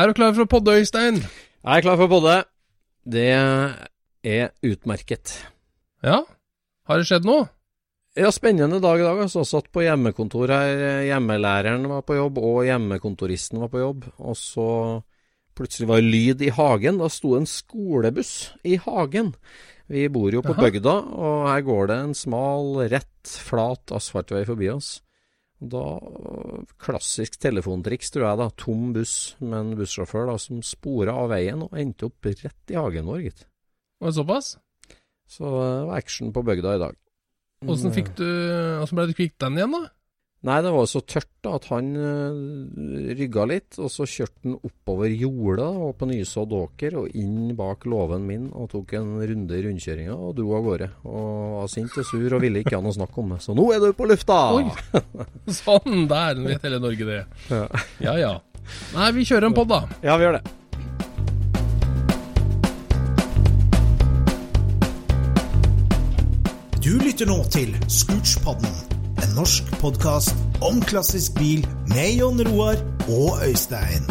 Er du klar for å podde, Øystein? Jeg er klar for å podde. Det er utmerket. Ja? Har det skjedd noe? Ja, spennende dag i dag. Altså. Satt på hjemmekontor her. Hjemmelæreren var på jobb, og hjemmekontoristen var på jobb. Og så plutselig var lyd i hagen. Da sto en skolebuss i hagen. Vi bor jo på Aha. bygda, og her går det en smal, rett, flat asfaltvei forbi oss. Da, Klassisk telefontriks, tror jeg. da, Tom buss med en bussjåfør da, som spora av veien og endte opp rett i hagen vår, gitt. Var det såpass? Så det var action på bygda i dag. Åssen Åssen ble du kvitt den igjen, da? Nei, det var så tørt da, at han uh, rygga litt, og så kjørte han oppover jorda og på nysådd åker og inn bak låven min og tok en runde i rundkjøringa og dro av gårde. Og var sint og sur og ville ikke ha noe snakk om det. Så nå er du på lufta! Oi. Sånn, der vet hele Norge det. Ja. Ja ja. Nei, vi kjører en pod, da. ja, vi gjør det. Du lytter nå til Scootspodden, en norsk podkast om klassisk bil med Jon Roar og Øystein.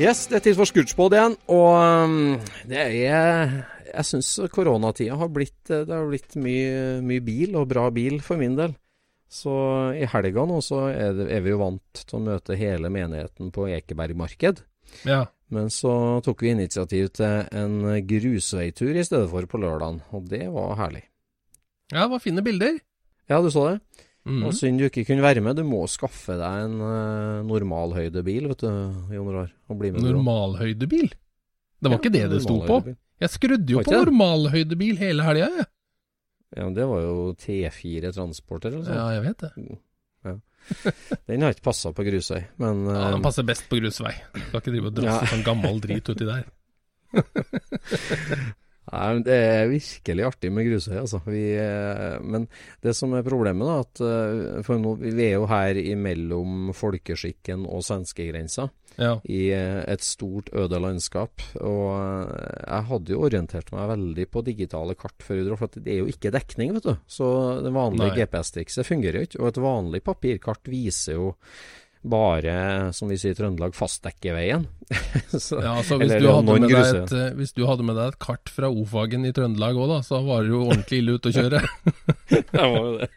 Yes, det er tid for Scootspod igjen. Og um, det er Jeg syns koronatida har blitt Det har blitt mye, mye bil, og bra bil for min del. Så i helga nå så er, det, er vi jo vant til å møte hele menigheten på Ekeberg marked. Ja. Men så tok vi initiativ til en grusveitur i stedet for på lørdagen, og det var herlig. Ja, det var fine bilder. Ja, du så det? Mhm. Og synd du ikke kunne være med. Du må skaffe deg en uh, normalhøydebil, vet du, Jon også. Normalhøydebil? Det var Ja, ikke det det sto på. Jeg skrudde jo på normalhøydebil hele helga, jeg. Ja, men det var jo T4 Transporter eller Ja, sånn. jeg vet det. Den har ikke passa på grusvei, men Ja, eh, Den passer best på grusvei. Skal ikke drive og drasse Ja. sånn gammel drit uti der. Nei, men Det er virkelig artig med Grusøy, altså. Vi, eh, men det som er problemet, da, at eh, for nå, vi er jo her imellom folkeskikken og svenskegrensa, Ja. i eh, et stort, øde landskap. Og eh, jeg hadde jo orientert meg veldig på digitale kart før for det er jo ikke dekning, vet du. Så det vanlige GPS-trikset fungerer jo ikke. Og et vanlig papirkart viser jo bare, som vi sier i Trøndelag, fastdekkeveien. Så- Ja, så hvis eller du, et, eh, hvis du hadde med deg et kart fra O-fagen i Trøndelag òg, da, så var det jo ordentlig ille ute å kjøre. Det var jo det.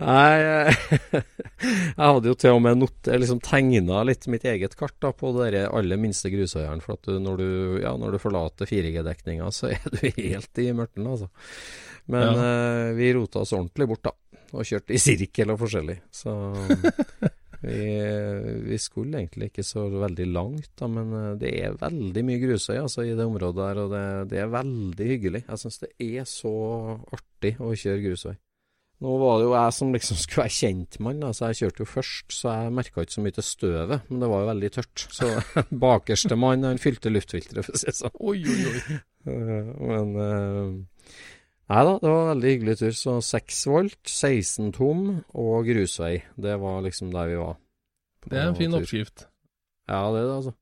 Nei, jeg, jeg hadde jo til og med not, liksom tegna litt mitt eget kart da, på de aller minste grusøyene. For at du, når, du, ja, når du forlater 4G-dekninga, så er du helt i mørten, altså. Men eh, vi rota oss ordentlig bort, da. Og kjørte i sirkel og forskjellig. Så vi, vi skulle egentlig ikke så veldig langt, da, men eh, det er veldig mye grusøy altså, i det området der, og det, det er veldig hyggelig. Jeg syns det er så artig å kjøre grusvei. Nå var det jo jeg som liksom skulle være kjentmann, så jeg kjørte jo først, så jeg merka ikke så mye til støvet, men det var jo veldig tørt. Så bakerste mann, han fylte luftfilteret, for å si det sånn. Oi, oi, oi. Eh, Men eh, Nei da, det var en veldig hyggelig tur. Så 6 volt, 16 tom og grusvei. Det var liksom der vi var. Det er en fin tur. oppskrift. Ja, det er det, altså.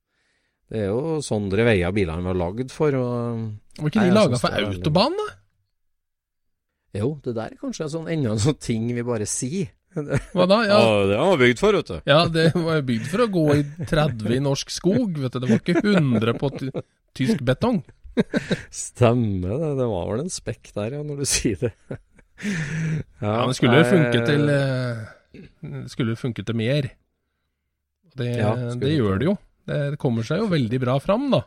Det er jo sånne veier bilene var lagd for. Og Var ikke de jeg laga for autobahn, da? jo, det der er kanskje sånn, enda en sånn ting vi bare sier. Hva da? Ja, det var bygd for, vet du. ja det var bygd for å gå i 30 i norsk skog, vet du. Det var ikke 100 på ty tysk betong. Stemmer det. Det var vel en spekk der, ja, når du sier det. Ja, men det skulle jo funke til eh, Skulle funke til mer. Det, Ja, det gjør det jo. Det, det kommer seg jo veldig bra fram, da.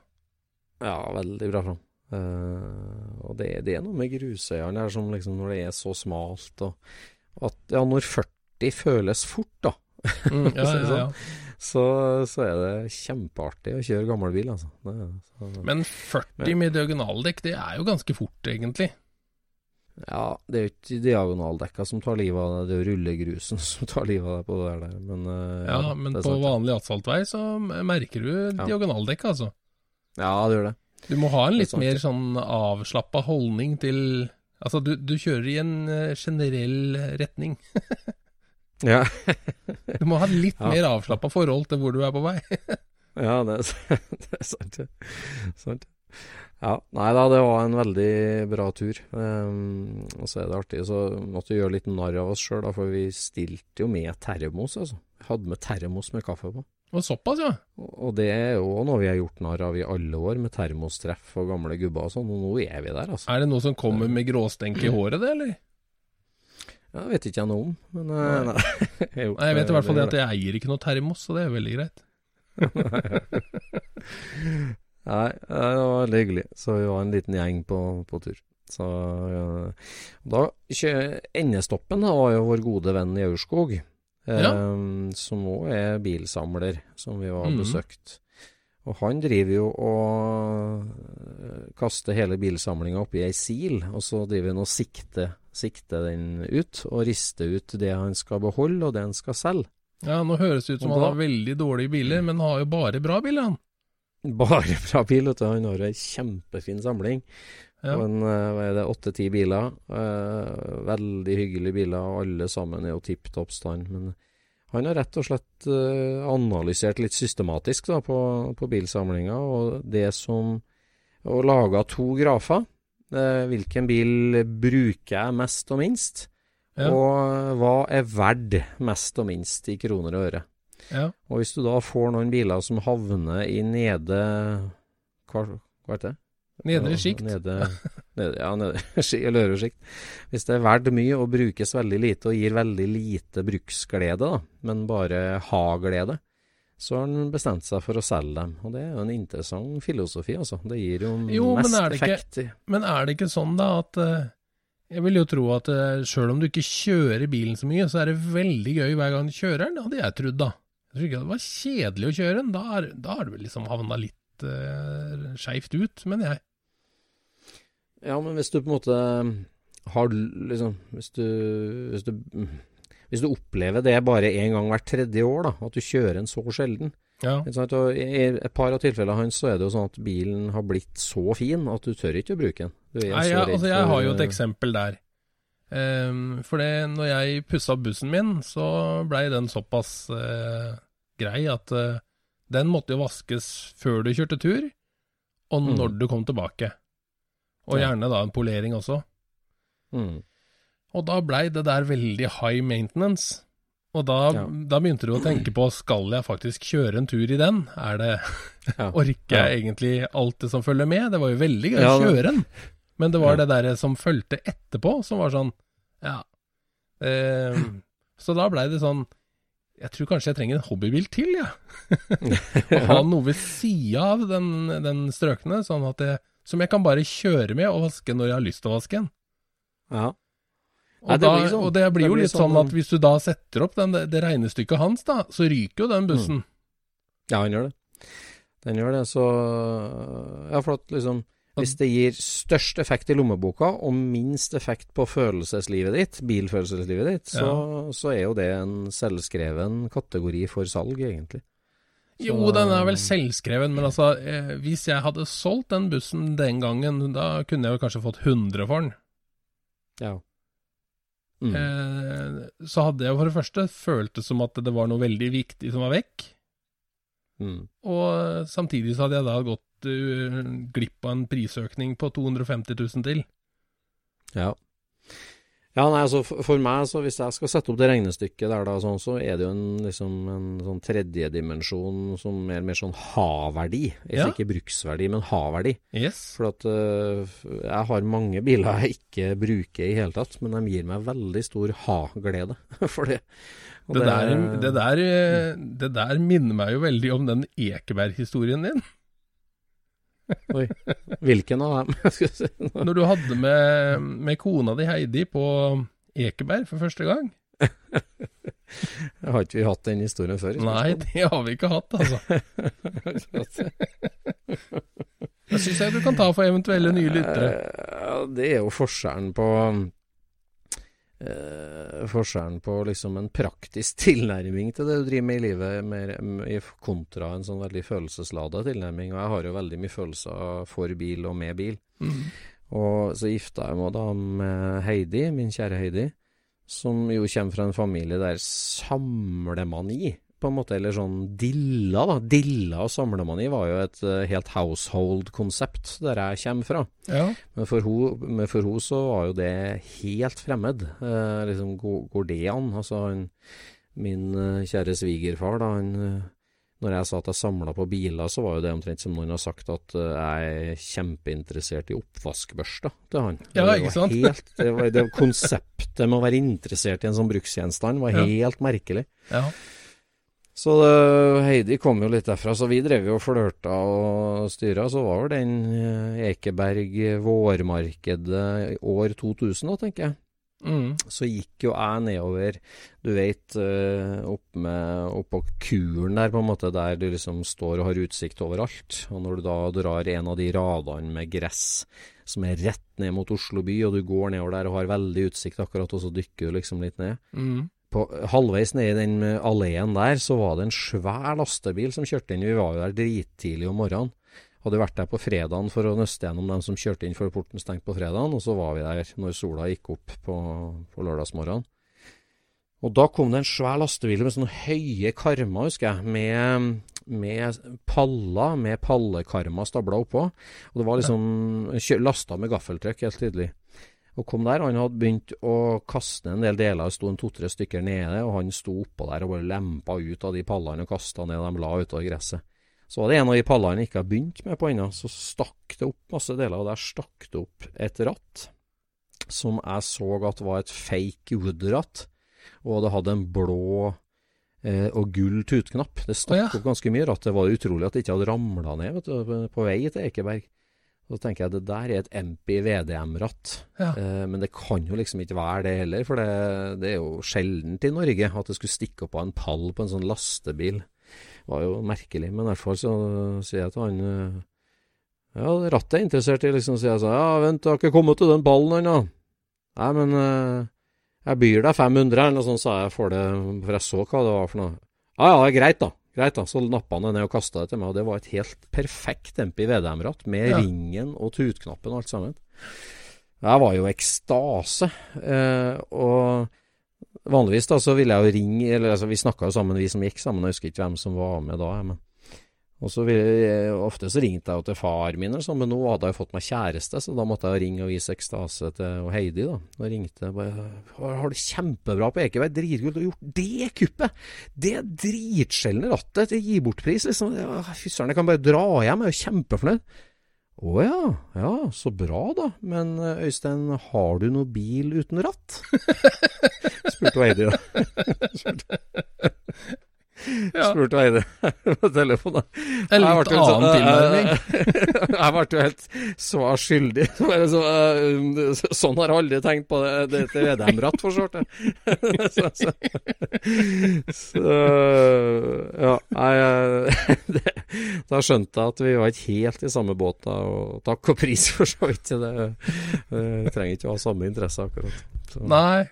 Ja, veldig bra fram. Uh, og det, det er noe med grusøyene her som liksom når det er så smalt og at ja, når 40 føles fort, da, Mm, ja, ja, ja. Så, så er det kjempeartig å kjøre gammel bil, altså. Det, så, Men 40 med diagonaldekk, det er jo ganske fort, egentlig. ja, det er jo ikke diagonaldekka som tar livet av deg, det er jo rullegrusen som tar livet av deg på det der. Men, ja, Ja, men på vanlig asfaltvei så merker du diagonaldekka, altså. Ja, det gjør det. Du må ha en litt mer sånn avslappa holdning til Altså, du, du kjører i en eh, generell retning. Ja, Du må ha litt Ja. mer avslappa forhold til hvor du er på vei. ja det, er, det er sant. Sant. Ja, nei da, det var en veldig bra tur. Um, og så er det artig, så måtte vi gjøre litt narr av oss sjøl, for vi stilte jo med termos, altså. Vi hadde med termos med kaffe på. Og såpass, ja. Og det er jo noe vi har gjort narr av i alle år, med termostreff og gamle gubber og sånn, og nå er vi der, altså. Er det noe som kommer med gråstenk i håret, det, eller? Ja, det vet ikke jeg noe om, men nei. nei. Jo, Nei, jeg vet i hvert fall det at jeg eier ikke noe termos, så det er veldig greit. Nei, det var veldig hyggelig. Så vi var en liten gjeng på, på tur. Så ja, da Endestoppen da var jo vår gode venn i Aurskog, eh, Ja. som òg er bilsamler, som vi var Mhm. besøkt. Og han driver jo og eh, kaster hele bilsamlinga oppi ei sil, og så driver han og sikter, sikter den ut, og rister ut det han skal beholde, og det han skal selge. Ja, nå høres det ut som da, han har veldig dårlige biler, men har jo bare bra biler, han. Bare bra bil, vet du. Han har ei kjempefin samling. Ja. Men eh, hva er det, åtte-ti biler. Eh, veldig hyggelige biler, og alle sammen er jo tipp topp stand. Men han har rett og slett eh, analysert litt systematisk da, på, på bilsamlinga, og det som Og laga to grafer. Eh, hvilken bil bruker jeg mest og minst? Ja. Og hva er verdt mest og minst i kroner og øre? Ja. Og hvis du da får noen biler som havner i nede Hva, hva heter det? Nedre sjikt. Nede, nede, ja, nede, eller øvre. Hvis det er verdt mye og brukes veldig lite og gir veldig lite bruksglede, da, men bare ha-glede, så har han bestemt seg for å selge dem. Og det er jo en interessant filosofi, altså. Det gir jo, Jo, mest det ikke- effekt. Men er det ikke sånn da at eh, Jeg vil jo tro at uh, sjøl om du ikke kjører bilen så mye, så er det veldig gøy hver gang du kjører den, hadde jeg trodd da. Jeg tror ikke det var kjedelig å kjøre den. Da har du liksom havna litt uh, skeivt ut, mener jeg. Ja, men hvis du på en måte har liksom Hvis du, hvis du, hvis du opplever det bare én gang hvert tredje år, da, at du kjører en så sjelden Ja. I et par av tilfellene hans så er det jo sånn at bilen har blitt så fin at du tør ikke å bruke den. Du Nei, jeg, altså, jeg har jo et eksempel der. Um, for det, når jeg pussa opp bussen min, så blei den såpass uh, grei at uh, den måtte jo vaskes før du kjørte tur, og Mm. når du kom tilbake. Og gjerne da en polering også. Mm. Og da blei det der veldig high maintenance. Og da, Ja. da begynte du å tenke på skal jeg faktisk kjøre en tur i den? Er det, Ja. Orker jeg egentlig alt det som følger med? Det var jo veldig gøy Ja, å kjøre den, men det var Ja. det der som fulgte etterpå, som var sånn Ja. Eh, så da blei det sånn Jeg tror kanskje jeg trenger en hobbybil til, jeg. Ja. Å ha noe ved sida av den, den strøkne, sånn at jeg, som jeg kan bare kjøre med og vaske når jeg har lyst til å vaske den. ja. Og, Nei, det da, sånn. og det blir Det jo blir litt sånn, sånn- at hvis du da setter opp den, det regnestykket hans, da, så ryker jo den bussen. Ja, han gjør det. Den gjør det, så Ja, for at liksom Hvis det gir størst effekt i lommeboka og minst effekt på følelseslivet ditt, bilfølelseslivet ditt, så, så er jo det en selvskreven kategori for salg, egentlig. Jo, den er vel selvskreven, men altså, eh, hvis jeg hadde solgt den bussen den gangen, da kunne jeg jo kanskje fått 100 for den. Ja. Mm. Eh, så hadde jeg for det første følt det som at det var noe veldig viktig som var vekk. Mm. Og samtidig så hadde jeg da gått uh, glipp av en prisøkning på 250 000 til. Ja. Ja, nei, altså for, for meg, så hvis jeg skal sette opp det regnestykket der, da, sånn, så er det jo en, liksom, en sånn tredjedimensjon som er mer sånn ha-verdi. Ja. Ikke bruksverdi, men ha-verdi. Yes. For at uh, jeg har mange biler jeg ikke bruker i hele tatt, men de gir meg veldig stor ha-glede for det. Og Det der, det, der, eh, det der minner meg jo veldig om den Ekeberg-historien din. Oi, hvilken av dem? Si. Når du hadde med, med kona di Heidi på Ekeberg for første gang. Har ikke vi hatt den historien før? Nei, det har vi ikke hatt, altså. Det syns jeg du kan ta for eventuelle nye lyttere. Eh, Det er jo forskjellen på eh, Forskjellen på liksom en praktisk tilnærming til det du driver med i livet, mer, i kontra en sånn veldig følelsesladet tilnærming. Og jeg har jo veldig mye følelser for bil og med bil. Mhm. Og så gifta jeg meg da med Heidi, min kjære Heidi, som jo kommer fra en familie der samlemani, på en måte, eller sånn dilla, da. Dilla og samlemani var jo et uh, helt household-konsept der jeg kommer fra. Ja. Men for henne ho, så var jo det helt fremmed. Uh, liksom, går, det an? Altså, han, min uh, kjære svigerfar, da, han Når jeg sa at jeg samla på biler, så var jo det omtrent som noen har sagt at jeg er kjempeinteressert i oppvaskbørster til han. Ja, Det ikke sant? Helt, det, var, det konseptet med å være interessert i en sånn bruksgjenstand var Ja. helt merkelig. ja. Så det, Heidi kom jo litt derfra, så vi drev jo og flørta og styra. Så var vel den eh, Ekeberg vårmarkedet år 2000 da, tenker jeg. Mm. Så gikk jo jeg nedover, du vet, eh, opp oppå kuren der, på en måte, der du liksom står og har utsikt overalt. Og når du da drar en av de radene med gress som er rett ned mot Oslo by, og du går nedover der og har veldig utsikt akkurat, og så dykker du liksom litt ned Mm. På, halvveis ned i den alleen der, så var det en svær lastebil som kjørte inn. Vi var jo der drittidlig om morgenen. Hadde vært der på fredagen for å nøste gjennom dem som kjørte inn før porten stengte på fredagen, og så var vi der når sola gikk opp på, på lørdagsmorgenen. Og da kom det en svær lastebil med sånne høye karmer, husker jeg, med, med paller, med pallekarmer stabla oppå. Og det var liksom lasta med gaffeltrykk, helt tydelig. Og kom der, han hadde begynt å kaste en del deler, det sto en to-tre stykker nede, og han sto oppå der og bare lempa ut av de pallene og kasta ned de la utover gresset. Så var det en av de pallene han ikke hadde begynt med på ennå, så stakk det opp masse deler, og der stakk det opp et ratt som jeg så at var et fake wood-ratt, og det hadde en blå eh, og gull tutknapp. Det stakk oh, ja. opp ganske mye ratt. Det var utrolig at det ikke hadde ramla ned vet du, på vei til Ekeberg. Så tenker jeg det der er et MP VDM-ratt. Ja. Eh, men det kan jo liksom ikke være det heller, for det, det er jo sjeldent i Norge at det skulle stikke opp av en pall på en sånn lastebil. Det var jo merkelig, men i hvert fall så sier jeg til han eh, Ja, rattet er interessert i, liksom, sier jeg så. Ja, vent, jeg har ikke kommet til den ballen ennå. Nei, men eh, jeg byr deg 500, eller noe sånt, sa jeg for det, for jeg så hva det var for noe. Ja, ja, det er greit, da. Greit, da. Så nappa han det ned og kasta det til meg, og det var et helt perfekt MP VDM-ratt, med Ja. ringen og tutknappen og alt sammen. Jeg var jo ekstase, eh, og vanligvis da så ville jeg jo ringe, eller altså vi snakka jo sammen, vi som gikk sammen, jeg husker ikke hvem som var med da, men og så jeg, Ofte så ringte jeg jo til far min, sånn, men nå hadde jeg fått meg kjæreste, så da måtte jeg ringe og vise ekstase til Heidi. da. Da ringte jeg bare «Har- du kjempebra på Ekeberg, dritkult, har gjort det kuppet!' Det dritsjeldne rattet til gi bort-pris, liksom. Fy søren, jeg kan bare dra hjem, jeg er jo kjempefornøyd. Å ja, ja, så bra da. Men eh, Øystein, har du noe bil uten ratt? Spurte Heidi da. Ja. spurte Eide på telefonen. En litt annen tilnærming. Jeg ble jo helt svar skyldig. Så, uh, sånn har jeg aldri tenkt på det. Det er VDM-ratt, for så så, så, så Ja. Nei, eh, det, da skjønte jeg at vi var ikke helt i samme båt, da. Og takk og pris for så vidt. Det, det trenger ikke å ha samme interesse, akkurat. Så, Nei.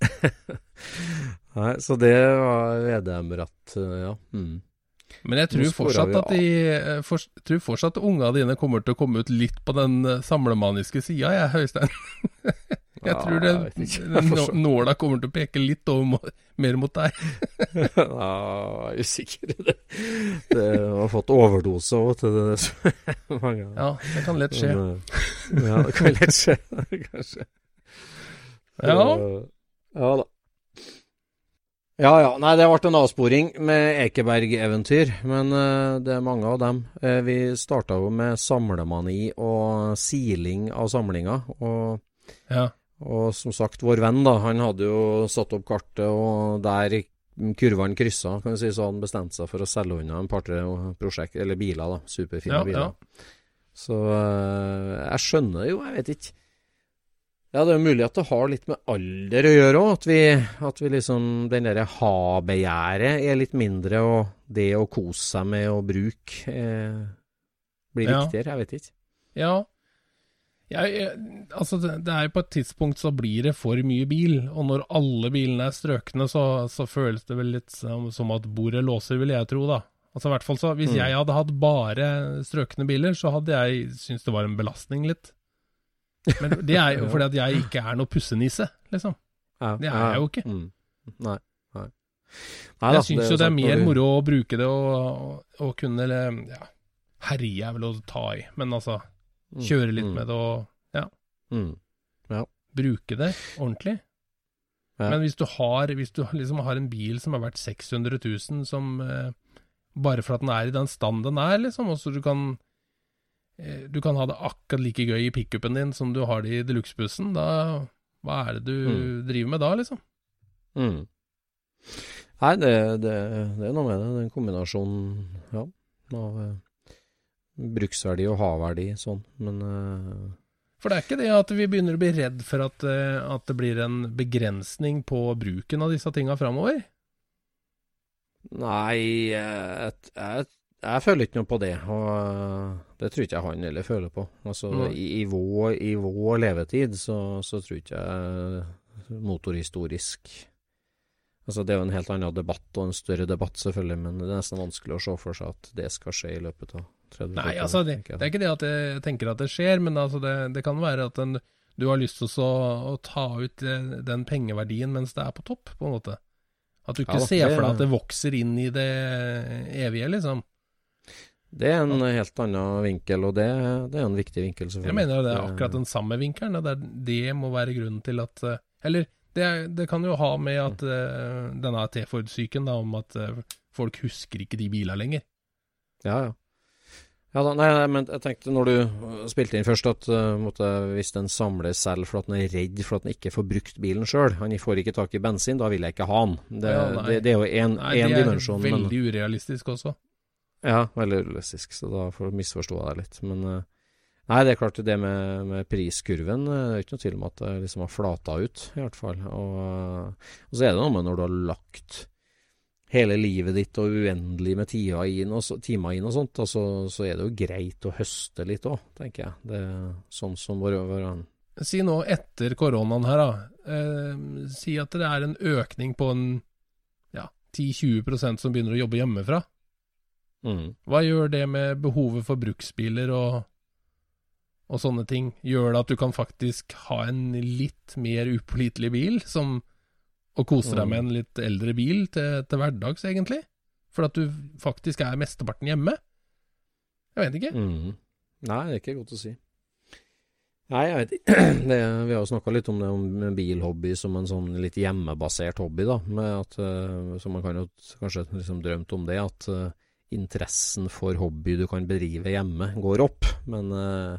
nei, så det var VDM-ratt, ja. Mm. Men jeg tror fortsatt at de eh, for, tror fortsatt at unga dine kommer til å komme ut litt på den eh, samlemaniske sida, jeg, Høystein. Jeg Ja, tror det, jeg nåla kommer til å peke litt over, mer mot deg. Ja, jeg er usikker. Det, det har fått overdose òg, til. Det, mange av- Ja, det kan lett skje. Eh, Ja, det kan lett skje, kanskje. Ja. Ja da. Ja ja. Nei, det ble en avsporing med Ekeberg-eventyr, men uh, det er mange av dem. Uh, vi starta jo med samlemani og siling av samlinga. Og Ja. og som sagt, vår venn da, han hadde jo satt opp kartet, og der kurvene kryssa, kan du si, så han bestemt seg for å selge unna en par-tre prosjekt, eller biler, da. Superfine Ja, biler. Så uh, jeg skjønner jo, jeg vet ikke. Ja, det er jo mulig at det har litt med alder å gjøre òg, at, vi, at vi liksom Den derre ha-begjæret er litt mindre, og det å kose seg med å bruke eh, blir Ja. viktigere. Jeg vet ikke. Ja. Jeg, jeg, altså, det, er på et tidspunkt så blir det for mye bil, og når alle bilene er strøkne, så, så føles det vel litt som, som at bordet låser, vil jeg tro, da. Altså i hvert fall så, Hvis Mm. jeg hadde hatt bare strøkne biler, så hadde jeg syntes det var en belastning litt. Men det er jo fordi at jeg ikke er noe pussenisse, liksom. Ja, Det er jeg jo ikke. Mm. Nei. nei. Nei jeg syns jo det er mer moro å bruke det og, og, kunne eller, ja, Herje er vel å ta i, men altså Mm, kjøre litt mm, med det og mm. bruke det ordentlig. Ja. Men hvis du har, hvis du liksom har en bil som er verdt 600 000, som eh, bare for at den er i den stand den er, liksom, og så du kan du kan ha det akkurat like gøy i pickupen din som du har det i deluxe-bussen, Hva er det du Mm. driver med da, liksom? Mm. Nei, det, det, det er noe med det. Den kombinasjonen ja, av eh, bruksverdi og ha-verdi sånn. Men eh, For det er ikke det at vi begynner å bli redd for at, eh, at det blir en begrensning på bruken av disse tinga framover? Nei, jeg, jeg, jeg føler ikke noe på det. Og eh, det tror ikke jeg han heller føler på. Altså, mm. i, i, vår, I vår levetid så, så tror ikke jeg motorhistorisk Altså, det er jo en helt annen debatt, og en større debatt, selvfølgelig, men det er nesten vanskelig å se for seg at det skal skje i løpet av 30 Nei, altså, det, det er ikke det at jeg tenker at det skjer, men altså det, det kan være at en, du har lyst til å, å ta ut eh, den pengeverdien mens det er på topp, på en måte. At du ikke Ja ser for deg at det vokser inn i det evige, liksom. Det er en helt annen vinkel, og det, det er en viktig vinkel, Jeg mener jo det er akkurat den samme vinkelen. Det, er, det må være grunnen til at eh, Eller det, det kan jo ha med at eh, denne T-Ford-syken, om at eh, folk husker ikke de bilene lenger. Ja, ja. Ja da, nei, nei, men jeg tenkte når du spilte inn først at uh, måtte, hvis den samler selv for at den er redd for at den ikke får brukt bilen sjøl, han får ikke tak i bensin, da vil jeg ikke ha han. Det, Ja, det, det er jo én Nei, det er dimensjon. men- veldig urealistisk også. Ja, veldig urealistisk, så da misforsto jeg deg litt. Men eh, nei, det er klart det med, med priskurven eh, Det er ikke noe tvil om at det liksom har flata ut, i hvert fall. Og, eh, og så er det noe med når du har lagt hele livet ditt og uendelig med timer inn og, timer inn og sånt, altså, så er det jo greit å høste litt òg, tenker jeg. Det er sånn som vår, vår Si nå etter koronaen her, da. Eh, si at det er en økning på en ja, 10-20% som begynner å jobbe hjemmefra. Mm, Hva gjør det med behovet for bruksbiler og, og sånne ting? Gjør det at du kan faktisk ha en litt mer upålitelig bil, som og kose deg Mm. med en litt eldre bil til, til hverdags, egentlig? For at du faktisk er mesteparten hjemme? Jeg vet ikke. mm. Nei, det er ikke godt å si. Nei, jeg vet ikke. Det, vi har jo snakka litt om det om bilhobby som en sånn litt hjemmebasert hobby, da. Med at, eh, så man kan jo kanskje liksom drømt om det, at eh, interessen for hobby du kan bedrive hjemme, går opp. Men eh,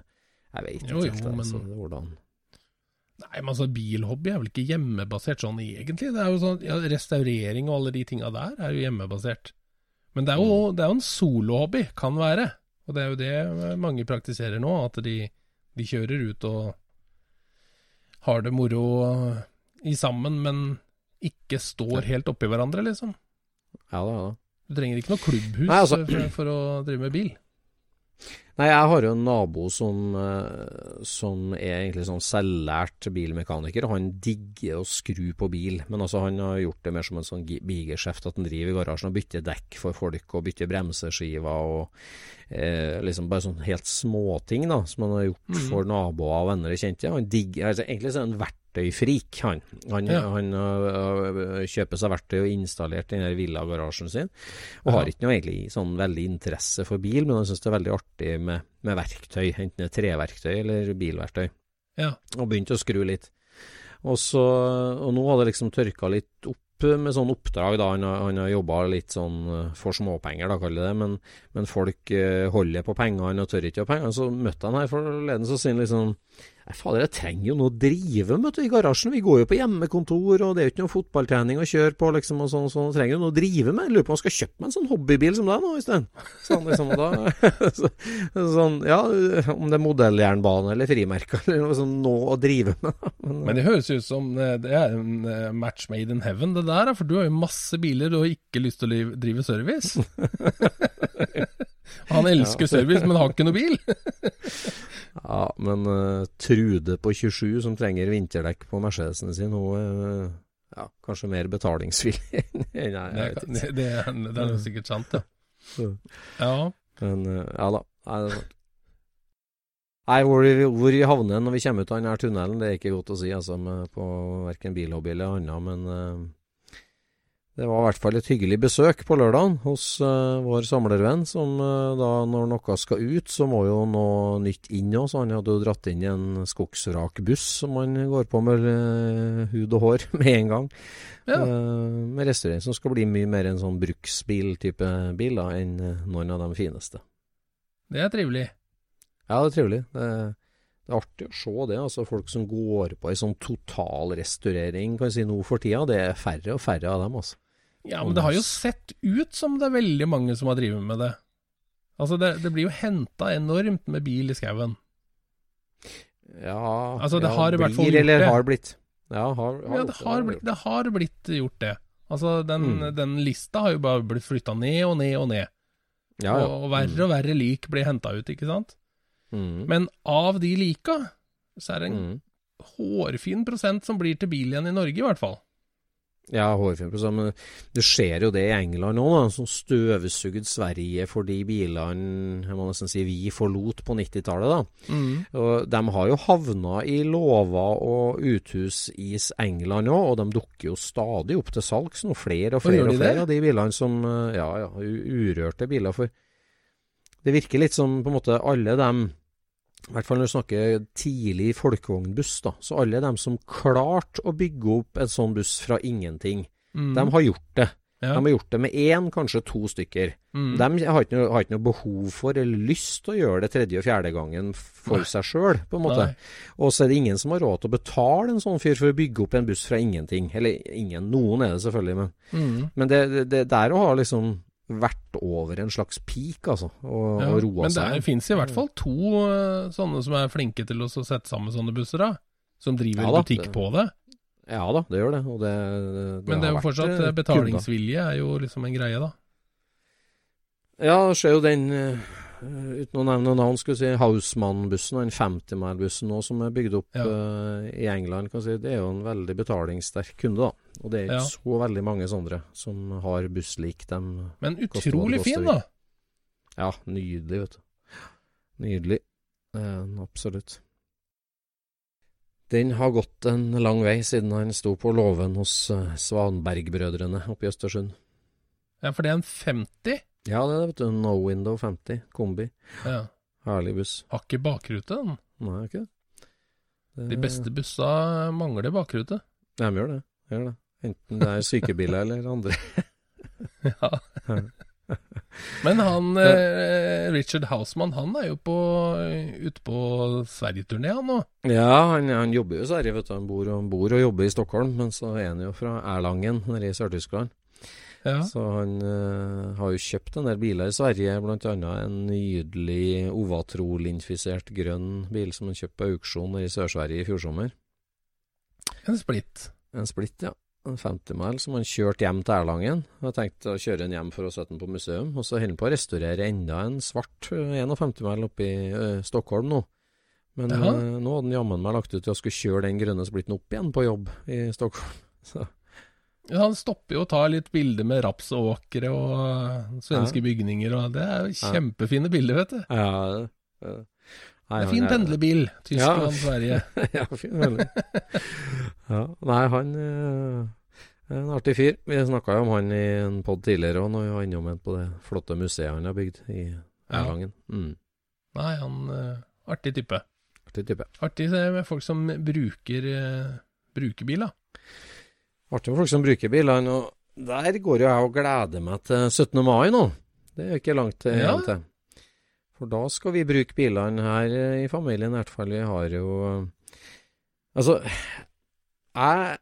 jeg vet ikke Jo, jo, helt det, men- altså, hvordan Nei, men altså bilhobby er vel ikke hjemmebasert sånn egentlig. Det er jo sånn, ja, Restaurering og alle de tinga der er jo hjemmebasert. Men det er jo, det er jo en solohobby, kan være. Og det er jo det mange praktiserer nå, at de, de kjører ut og har det moro i sammen, men ikke står helt oppi hverandre, liksom. Ja da, ja da. Du trenger ikke noe klubbhus Nei, altså- for, for å drive med bil. Nei, jeg har jo en nabo som, eh, som er egentlig sånn selvlært bilmekaniker. Han digger å skru på bil, men altså han har gjort det mer som en sånn bigeskjeft. At han driver i garasjen og bytter dekk for folk, og bytter bremseskiver og eh, liksom bare sånn helt småting da, som han har gjort for naboer og venner og kjente. Han digger, altså, Egentlig så er han verktøyfrik, han. Han, Ja. han uh, kjøper seg verktøy og installert den villagarasjen sin. Og har Ja. ikke noe egentlig sånn veldig interesse for bil, men han syns det er veldig artig med, med verktøy. Enten det er treverktøy eller bilverktøy. Ja. Og begynte å skru litt. Og, så, og nå har det liksom tørka litt opp med sånn oppdrag, da. Han har, han har jobba litt sånn eh, for småpenger, da, kaller det. Men, men folk holder på pengene og tør ikke å ha penger. Så møtte han her forleden, så sier han liksom fader, jeg trenger jo noe å drive med i garasjen. Vi går jo på hjemmekontor, og det er jo ikke noe fotballtrening å kjøre på, liksom, og sånn. sånn. Trenger jo noe å drive med. Jeg lurer på om jeg skal kjøpe meg en sånn hobbybil som deg nå, Øystein. Sånn, liksom, da, så, sånn, ja, om det er modelljernbane eller frimerker, eller noe sånn noe å drive med. Men, Men det høres ut som eh, det er en eh, match made in heaven, det der. For du har jo masse biler og ikke lyst til å drive service. Han elsker service, men har ikke noe bil. Ja, men uh, Trude på 27 som trenger vinterdekk på Mercedesen sin, hun er ja, kanskje mer betalingsvillig enn jeg. Jeg vet ikke. det, er, det er jo sikkert sant, ja. Ja, Men uh, ja da. Nei, det er sant. Nei, hvor, vi- hvor vi havner når vi kommer ut av denne tunnelen, det er ikke godt å si altså, med, på verken bilhobby eller annet. Men det var i hvert fall et hyggelig besøk på lørdagen hos uh, vår samlervenn, som uh, da når noe skal ut, så må jo noe nytt inn òg. Så han hadde jo dratt inn en skogsrakbuss som han går på med uh, hud og hår med en gang. Ja. Med restaurering som skal bli mye mer en sånn bruksbil-type bil da, enn noen av de fineste. det er trivelig. Ja, det er trivelig. Det, det er artig å se det. altså Folk som går på ei sånn total restaurering kan jeg si nå for tida. Det er færre og færre av dem. altså. Ja, men det har jo sett ut som det er veldig mange som har drevet med det. Altså, det, det blir jo henta enormt med bil i skauen. Ja, Altså, det ja, har i hvert fall gjort det. eller har blitt. Ja, har, har Ja, det har, blitt, det har blitt gjort det. Altså, den, Mm. den lista har jo bare blitt flytta ned og ned og ned. Ja, ja. Og, og verre og verre lik blir henta ut, ikke sant? Mm. Men av de lika, så er det en Mm. hårfin prosent som blir til bil igjen i Norge, i hvert fall. Ja, hårfin. Men det skjer jo det i England òg, som støvsugde Sverige for de bilene jeg må nesten si vi forlot på 90-tallet. Mm. Og De har jo havna i låver og uthus i England òg, og de dukker jo stadig opp til salgs nå. Flere og flere og flere av de bilene som eh, Ja, ja, urørte biler. For det virker litt som på en måte alle dem i hvert fall når du snakker tidlig folkevognbuss, da. Så alle dem som klarte å bygge opp en sånn buss fra ingenting, Mm. de har gjort det. ja. De har gjort det med én, kanskje to stykker. mm. De har ikke, noe, har ikke noe behov for eller lyst til å gjøre det tredje og fjerde gangen for Nei. seg sjøl, på en måte. Og så er det ingen som har råd til å betale en sånn fyr for å bygge opp en buss fra ingenting. Eller ingen, noen er det selvfølgelig, men, Mm. men det, det, det der å ha liksom vært over en slags peak, altså, og, Ja, og roa men det seg. finnes i hvert fall to eh, sånne som er flinke til å sette sammen sånne busser, da. Som driver Ja da, butikk det- på det. Ja da, det gjør det. Det, det Men det er jo fortsatt eh, eh, betalingsvilje er jo liksom en greie, da. Ja, det skjer jo den Uten å nevne navn, skulle jeg si Hausmann-bussen og den 50-mile-bussen nå som er bygd opp Ja. uh, i England. Si. Det er jo en veldig betalingssterk kunde, da. Og det er ikke Ja. så veldig mange sånne som har buss lik dem. Men utrolig fin, da. Ja, nydelig, vet du. Nydelig. Uh, absolutt. Den har gått en lang vei siden han sto på låven hos eh, Svanberg-brødrene oppe i Østersund. Ja, for det er en 50. Ja, det er vet du. No Window 50 kombi. Ja. Herlig buss. Har ikke bakrute, den. Nei, ikke det? De beste bussa mangler bakrute. Ja, De gjør det. Gjør det. Enten det er sykebiler eller andre. Ja. Men han eh, Richard Hausmann, han er jo på, ute på Sverigeturné, han nå. Ja, han, han jobber jo i Sverige, vet du. Han bor, og- bor og jobber i Stockholm, men så er han jo fra Erlangen nede i Sør-Tyskland. Ja. Så han uh, har jo kjøpt en del biler i Sverige, bl.a. en nydelig ovatrolinfisert grønn bil som han kjøpte på auksjon i Sør-Sverige i fjor sommer. En splitt. En splitt, ja. En 50 mile som han kjørte hjem til Erlangen. Jeg tenkte å kjøre den hjem for å sette den på museum. Og så holder han på å restaurere enda en svart eh, 51 mile oppe i eh, Stockholm nå. Men eh, nå hadde han jammen meg lagt ut til å skulle kjøre den grønne splitten opp igjen på jobb i Stockholm. Så Ja, han stopper jo og tar litt bilder med rapsåkre og svenske svenske bygninger, og det er jo Ja. kjempefine bilder, vet du. ja, eh, nei, Det er fin pendlerbil. Tyskland, Ja. Sverige. ja, fin veldig. ja, nei, han eh, er en artig fyr. Vi snakka jo om han i en pod tidligere òg, når vi var innom på det flotte museet han har bygd i Ja. Erlangen. Mm, Nei, han eh, Artig type. artig type. Artig med folk som bruker, bruker bil, da. Artig med folk som bruker bilene. Og der går jo jeg og gleder meg til 17. mai nå. Det er ikke langt igjen Ja. til. For da skal vi bruke bilene her eh, i familien, i hvert fall. Vi har jo eh, Altså, jeg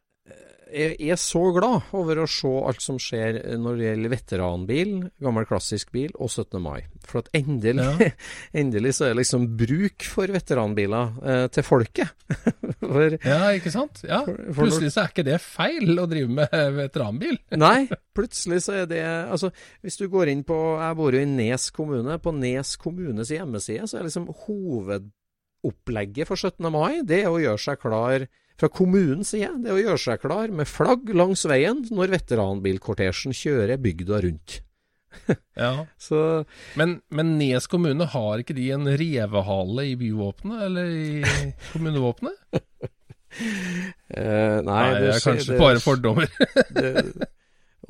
jeg er så glad over å se alt som skjer når det gjelder veteranbil, gammel klassisk bil og 17. mai. For at endelig, Ja. endelig så er det liksom bruk for veteranbiler eh, til folket. for Ja, ikke sant? Ja, For- for Plutselig så er ikke det feil å drive med veteranbil. Nei, plutselig så er det Altså, hvis du går inn på Jeg bor jo i Nes kommune. På Nes kommunes hjemmeside så er liksom hovedopplegget for 17. mai det er å gjøre seg klar fra kommunens side. Det å gjøre seg klar med flagg langs veien når veteranbilkortesjen kjører bygda rundt. Ja. Så Men, men Nes kommune, har ikke de en revehale i byvåpenet, eller i kommunevåpenet? eh, Nei, Nei, det er kanskje kanskje bare fordommer. det,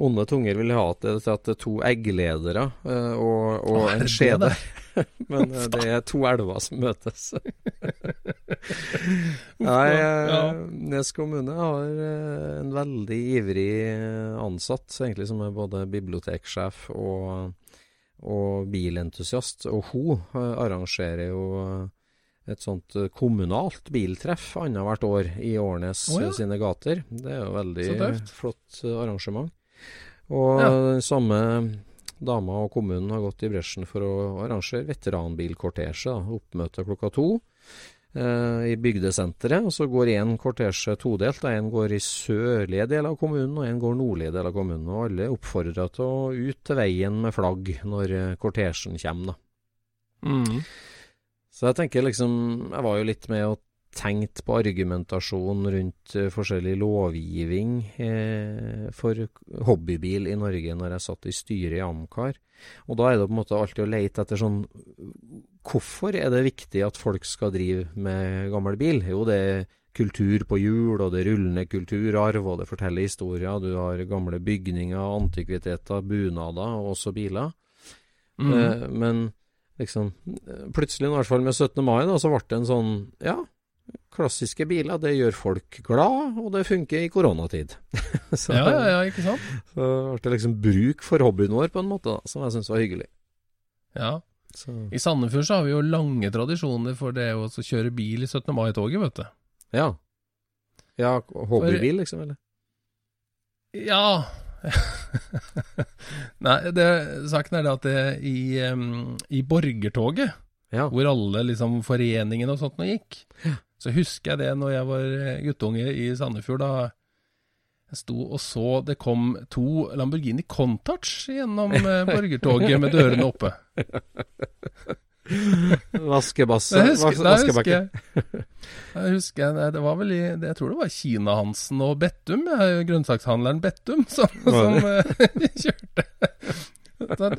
Onde tunger vil ha det til det to eggledere eh, og, og en det det skjede. Men eh, det er to elver som møtes. Nei, eh, Ja. Nes kommune har eh, en veldig ivrig eh, ansatt, egentlig som er både biblioteksjef og, og bilentusiast. Og hun arrangerer jo et sånt kommunalt biltreff annethvert år i Årnes oh, ja. sine gater. Det er jo veldig flott arrangement. Og Ja. den samme dama og kommunen har gått i bresjen for å arrangere veteranbilkortesje. Oppmøte klokka to i bygdesenteret. Og så går én kortesje todelt. Én går i sørlige del av kommunen, og en går nordlige del av kommunen. Og alle er oppfordra til å ut til veien med flagg når eh, kortesjen kommer. da. Mm. Så jeg tenker liksom Jeg var jo litt med og tenkt på argumentasjon rundt eh, forskjellig lovgivning eh, for hobbybil i Norge når jeg satt i styret i Amcar. Og da er det på en måte alltid å leite etter sånn Hvorfor er det viktig at folk skal drive med gammel bil? Jo, det er kultur på hjul, og det er rullende kulturarv, og det forteller historier. Du har gamle bygninger, antikviteter, bunader og også biler. Mm. Eh, men liksom plutselig, i hvert fall med 17. mai, da, så ble det en sånn Ja, klassiske biler, det gjør folk glad, og det funker i koronatid. så, Ja, ja, ja, ikke sant? så ble det liksom bruk for hobbyen vår, på en måte, da, som jeg syns var hyggelig. Ja. Så, I Sandefjord så har vi jo lange tradisjoner for det å kjøre bil i 17. mai-toget, vet du. ja. Ja, hobbybil, liksom, eller? Ja Nei, det, saken er det at det, i, um, i borgertoget, Ja. hvor alle liksom foreningene og sånt nå gikk, så husker jeg det når jeg var guttunge i Sandefjord, da jeg sto og så det kom to Lamborghini Contouch gjennom eh, borgertoget med dørene oppe. Vaskebasse. Husker, vaskebakke. jeg husker det- var vel i Jeg tror det var Kina-Hansen og Bettum, grønnsakshandleren Bettum, som, som eh, kjørte. Så,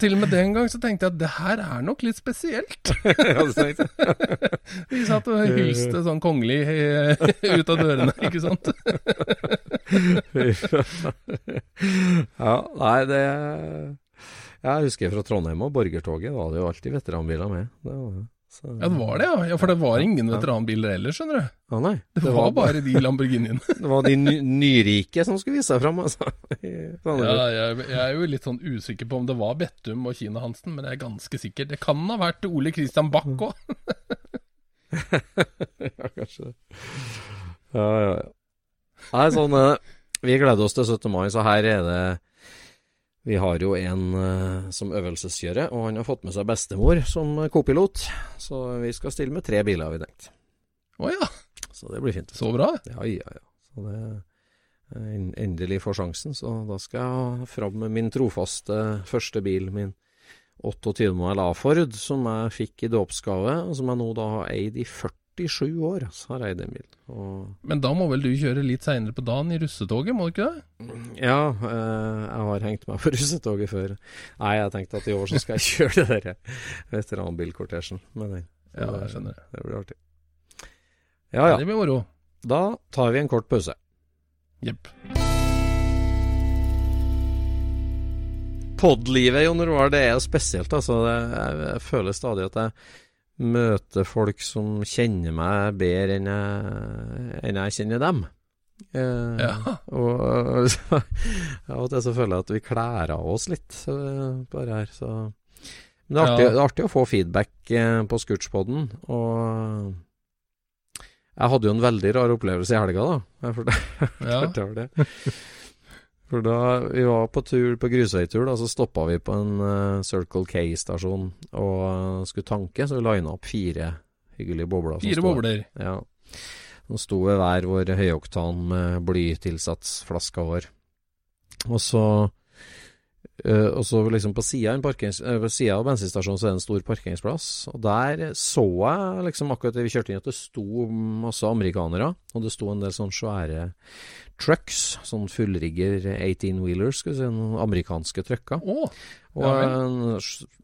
til og med den gang så tenkte jeg at det her er nok litt spesielt. Det jeg. Satt og hilste sånn kongelig eh, ut av dørene, ikke sant. ja, nei, det Jeg husker fra Trondheim og borgertoget var det jo alltid veteranbiler med. Det var, Så, Ja, det var det, ja. ja for det var ingen veteranbiler ellers, skjønner du. Ja, nei. Det, var, bare de Lamborghiniene. Det var de ny, nyrike som skulle vise seg fram, altså. I ja, jeg, jeg er jo litt sånn usikker på om det var Bettum og Kina Hansen, men jeg er ganske sikker. Det kan ha vært Ole Christian Bach òg. ja, kanskje det. Ja, ja, ja. Nei, sånn er. Vi gleder oss til 17. mai, så her er det Vi har jo en uh, som øvelseskjører, og han har fått med seg bestemor som kopilot. Så vi skal stille med tre biler, har vi tenkt. Å ja, Så det blir fint. så bra. Ja, ja, ja. Så det eh, endelig får sjansen, så da skal jeg fram med min trofaste første bil, min 28 modell A-Ford, som jeg fikk i dåpsgave, og som jeg nå da har eid i 47 år. sa har Emil Men da må vel du kjøre litt seinere på dagen i russetoget, må du ikke det? ja, eh, jeg har hengt meg på russetoget før. Nei, jeg tenkte at i år så skal jeg kjøre det der veteranbilkortesjen med den. Ja, jeg skjønner. Det blir artig. Ja ja, Det blir moro. da tar vi en kort pause. Jepp. Podlivet, Jon Roar, det er spesielt, altså. Det, jeg, jeg føler stadig at jeg møter folk som kjenner meg bedre enn jeg, enn jeg kjenner dem. Eh, Ja. Og så, av og til så føler jeg at vi kler av oss litt Bare på det her, så Men det er artig, Ja. det er artig å få feedback eh, på Scootspoden, og jeg hadde jo en veldig rar opplevelse i helga, da. Jeg fortalte Ja. det. For da vi var på tur på grusveitur, da, så stoppa vi på en uh, Circle K-stasjon og uh, skulle tanke, så vi lina opp fire hyggelige bobler. Fire bobler. Ja. Som sto ved hver vår høyoktan med blytilsatsflaska vår. Og så eh, Og så liksom på sida av bensinstasjonen så er det en stor parkeringsplass. Og der så jeg liksom akkurat det vi kjørte inn at det sto masse amerikanere. Og det sto en del sånne svære trucks, sånn fullrigger 18-wheelers, skal vi si, noen amerikanske trucker. Oh, Og Ja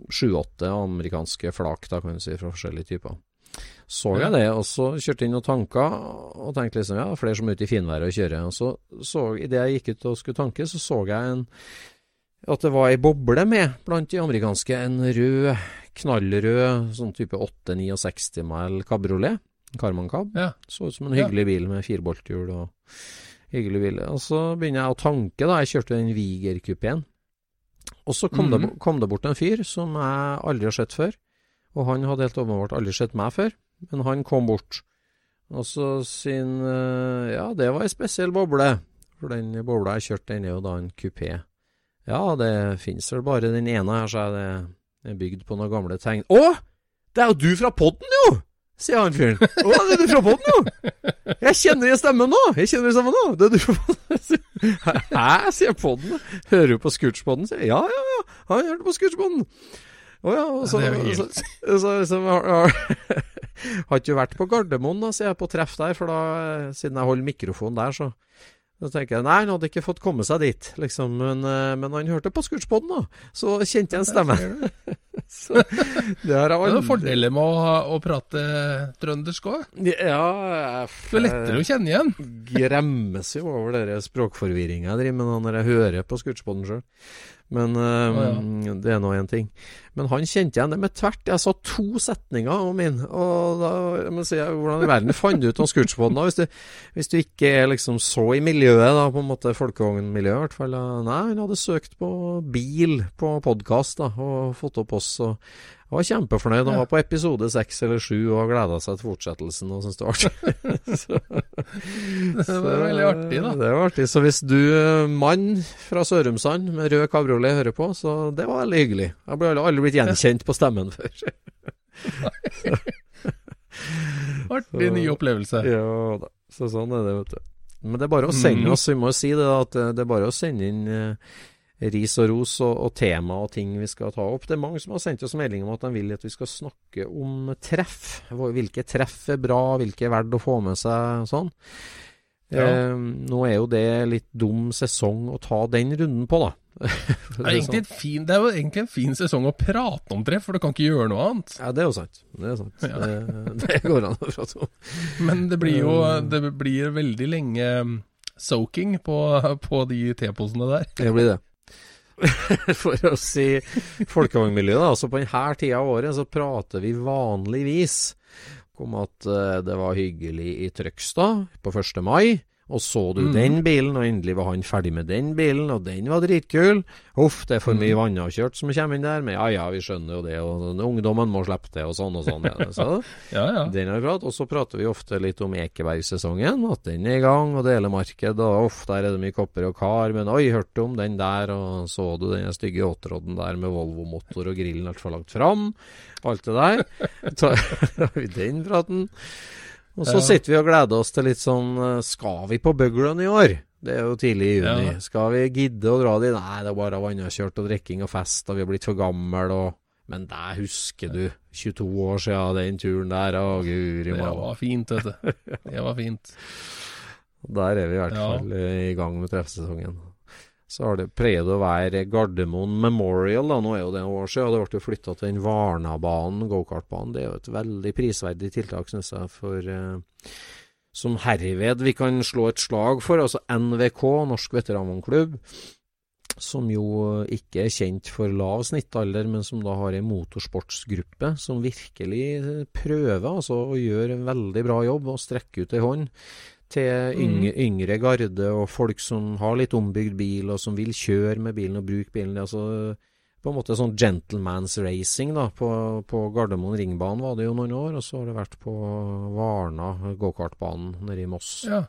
sju-åtte amerikanske flak, da kan du si, fra forskjellige typer. Så jeg det, og så kjørte inn og tanka, og tenkte liksom ja, er flere som er ute i finværet og kjører. Og så, så idet jeg gikk ut og skulle tanke, så så jeg en at det var ei boble med blant de amerikanske. En rød, knallrød, sånn type 869 mile kabriolet. Carman Cab. Ja. Så ut som en Ja. hyggelig bil med firebolthjul og hyggelig bil. Og så begynner jeg å tanke, da. Jeg kjørte den Viger-kupeen. Og så kom, det, Mhm. kom det bort en fyr som jeg aldri har sett før. Og han hadde helt åpenbart aldri sett meg før, men han kom bort. Og så sin eh, Ja, det var ei spesiell boble. For den bobla jeg kjørte, den er jo da en kupé. Ja, det fins vel bare den ene her, sa jeg. Det er bygd på noen gamle tegn. Å! Det er jo du fra podden, jo! sier han fyren. Å, det er du fra podden, jo! Jeg kjenner igjen stemmen nå! Jeg kjenner stemmen nå! Det er du fra podden. Hæ, sier podden. Hører du på Scootspodden? sier jeg. Ja, ja, ja. Han hørte på Scootspodden. Å ja, og så, så, så liksom, har, har, ikke du vært på Gardermoen, da, sier jeg, på treff der, for da, siden jeg holder mikrofonen der, så så tenker jeg, nei, han hadde ikke fått komme seg dit, liksom, men, eh, men han hørte på Scootspoden, da, så kjente jeg en stemme. så det er noen fordeler med å, å prate trøndersk òg. Ja, Det er lettere å kjenne igjen. gremmes jo over den språkforvirringa jeg driver med når jeg hører på Scootspoden sjøl. Men eh, det er nå én ting. Men han kjente igjen det med tvert. Jeg sa to setninger om min, og da må si hvordan i verden fant du ut om Scootspoden da, hvis du, hvis du ikke er liksom så i miljøet, da, på en måte folkevognmiljøet i hvert fall. Nei, han hadde søkt på bil på podkast, og fått opp oss. og jeg var kjempefornøyd. Han var på episode seks eller sju og gleda seg til fortsettelsen og syntes det var artig. Så- Det var veldig artig, da. det var artig. Så hvis du, eh, mann fra Sørumsand med rød kabriolet, hører på, så det var veldig hyggelig. Jeg ble aldri- blitt gjenkjent på stemmen før. Artig ny opplevelse. Ja da. Så sånn er det, vet du. Men det er bare å sende Mhm. oss, vi må jo si det, da, at det det er bare å sende inn eh, ris og ros og, og tema og ting vi skal ta opp. Det er mange som har sendt oss melding om at de vil at vi skal snakke om treff. Hvilke treff er bra, hvilke er verdt å få med seg og sånn. Ja. Eh, nå er jo det litt dum sesong å ta den runden på, da. Det er, et fin, det er jo egentlig en fin sesong å prate om treff, for du kan ikke gjøre noe annet. Ja, det er jo sant. Det er sant. Ja. Det, det går an å prate om. Men det blir jo det blir veldig lenge um, soaking på, på de teposene der. Det blir det. for å si folkevognmiljøet, Altså på denne tida av året så prater vi vanligvis om at eh, det var hyggelig i Trøgstad på 1. mai. Og så du mm. den bilen, og endelig var han ferdig med den bilen, og den var dritkul. Uff, det er for mye vannavkjørt som kommer inn der, men ja ja, vi skjønner jo det, og ungdommen må slippe det, og sånn og sånn. Ja. Så, Ja, ja. den har vi pratet, og så prater vi ofte litt om Ekebergsesongen, at den er i gang, og delemarked, og uff, der er det mye kopper og kar, men oi, hørte du om den der, og så du den stygge åtrodden der med Volvo-motor og grillen altfor langt fram, alt det der. Har vi den praten. Og så sitter vi og gleder oss til litt sånn eh, Skal vi på Buglen i år? Det er jo tidlig i juni. Ja. Skal vi gidde å dra dit? Nei, det er bare vannavkjørt og drikking og fest, og vi har blitt for gamle, og Men der husker du 22 år siden den turen der, å guri Det var fint, vet du. Det var fint. Der er vi i hvert fall eh, i gang med treffsesongen. Så har det pleid å være Gardermoen Memorial, da. Nå er jo det noen år siden. og Det ble flytta til den Varnabanen, gokartbanen. Det er jo et veldig prisverdig tiltak, synes jeg, for eh, Som herved vi kan slå et slag for. Altså NVK, Norsk veteranvognklubb. Som jo ikke er kjent for lav snittalder, men som da har en motorsportsgruppe som virkelig prøver altså, å gjøre en veldig bra jobb og strekke ut ei hånd til yngre, yngre garde og folk som har litt ombygd bil, og som vil kjøre med bilen og bruke bilen. Altså, på en måte sånn gentleman's racing da, på, på Gardermoen ringbane var det jo noen år, og så har det vært på Varna gokartbanen nede i Moss. Ja.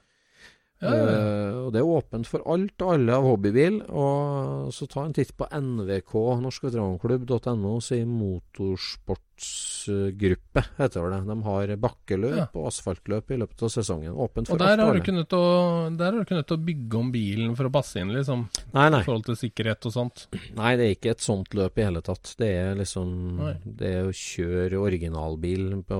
Ja, ja. Eh, og det er åpent for alt og alle av hobbybil. Og så ta en titt på NVK, Norsk Veteranklubb.no, sier motorsportsgruppe, heter det. De har bakkeløp Ja. og asfaltløp i løpet av sesongen. Åpent for Og der har, du til å, der har du ikke nødt til å bygge om bilen for å passe inn, liksom. Nei, nei. I forhold til sikkerhet og sånt. Nei, det er ikke et sånt løp i hele tatt. Det er liksom Nei. Det er å kjøre originalbil på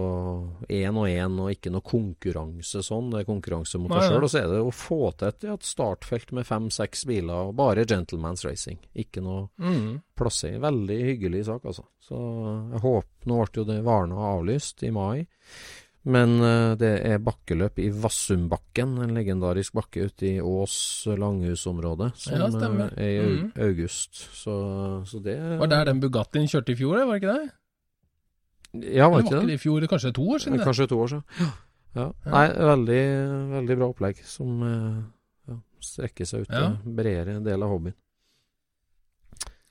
én og én, og ikke noe konkurranse sånn. Det er konkurranse mot deg sjøl. Og så er det å få til et, et startfelt med fem-seks biler, og bare gentleman's racing. Ikke noe Mm. plassering. Veldig hyggelig sak, altså. Så jeg håper Nå ble jo det Varna avlyst i mai. Men eh, det er bakkeløp i Vassumbakken, en legendarisk bakke ute i Ås langhusområde, som Ja, stemmer. eh, er i Mhm. august. Så, så det Var der den Bugattien kjørte i fjor, var det ikke det? Ja, var det ikke var ikke det? det i fjor? Kanskje to år siden? det? Kanskje to år siden. Ja. Ja. Nei, veldig, veldig bra opplegg som eh, ja, strekker seg ut Ja. til bredere del av hobbyen.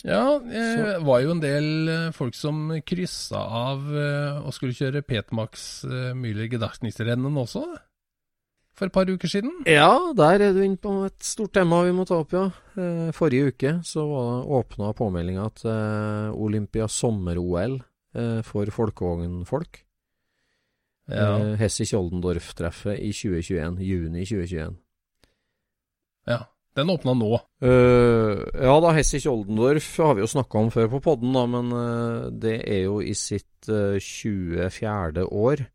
Ja, det var jo en del eh, folk som kryssa av eh, og skulle kjøre Petmax Müller Gedachnisrennen også, for et par uker siden. Ja, der er du inne på et stort tema vi må ta opp, ja. Eh, Forrige uke så var åpna påmeldinga til eh, Olympia sommer-OL eh, for folkevognfolk. Ja. Hessi Kjoldendorf-treffet i 2021, juni 2021. ja. Den åpna nå. Uh, ja da, Hessich-Oldendorf har vi jo snakka om før på podden, da, men uh, det er jo i sitt uh, 24. år.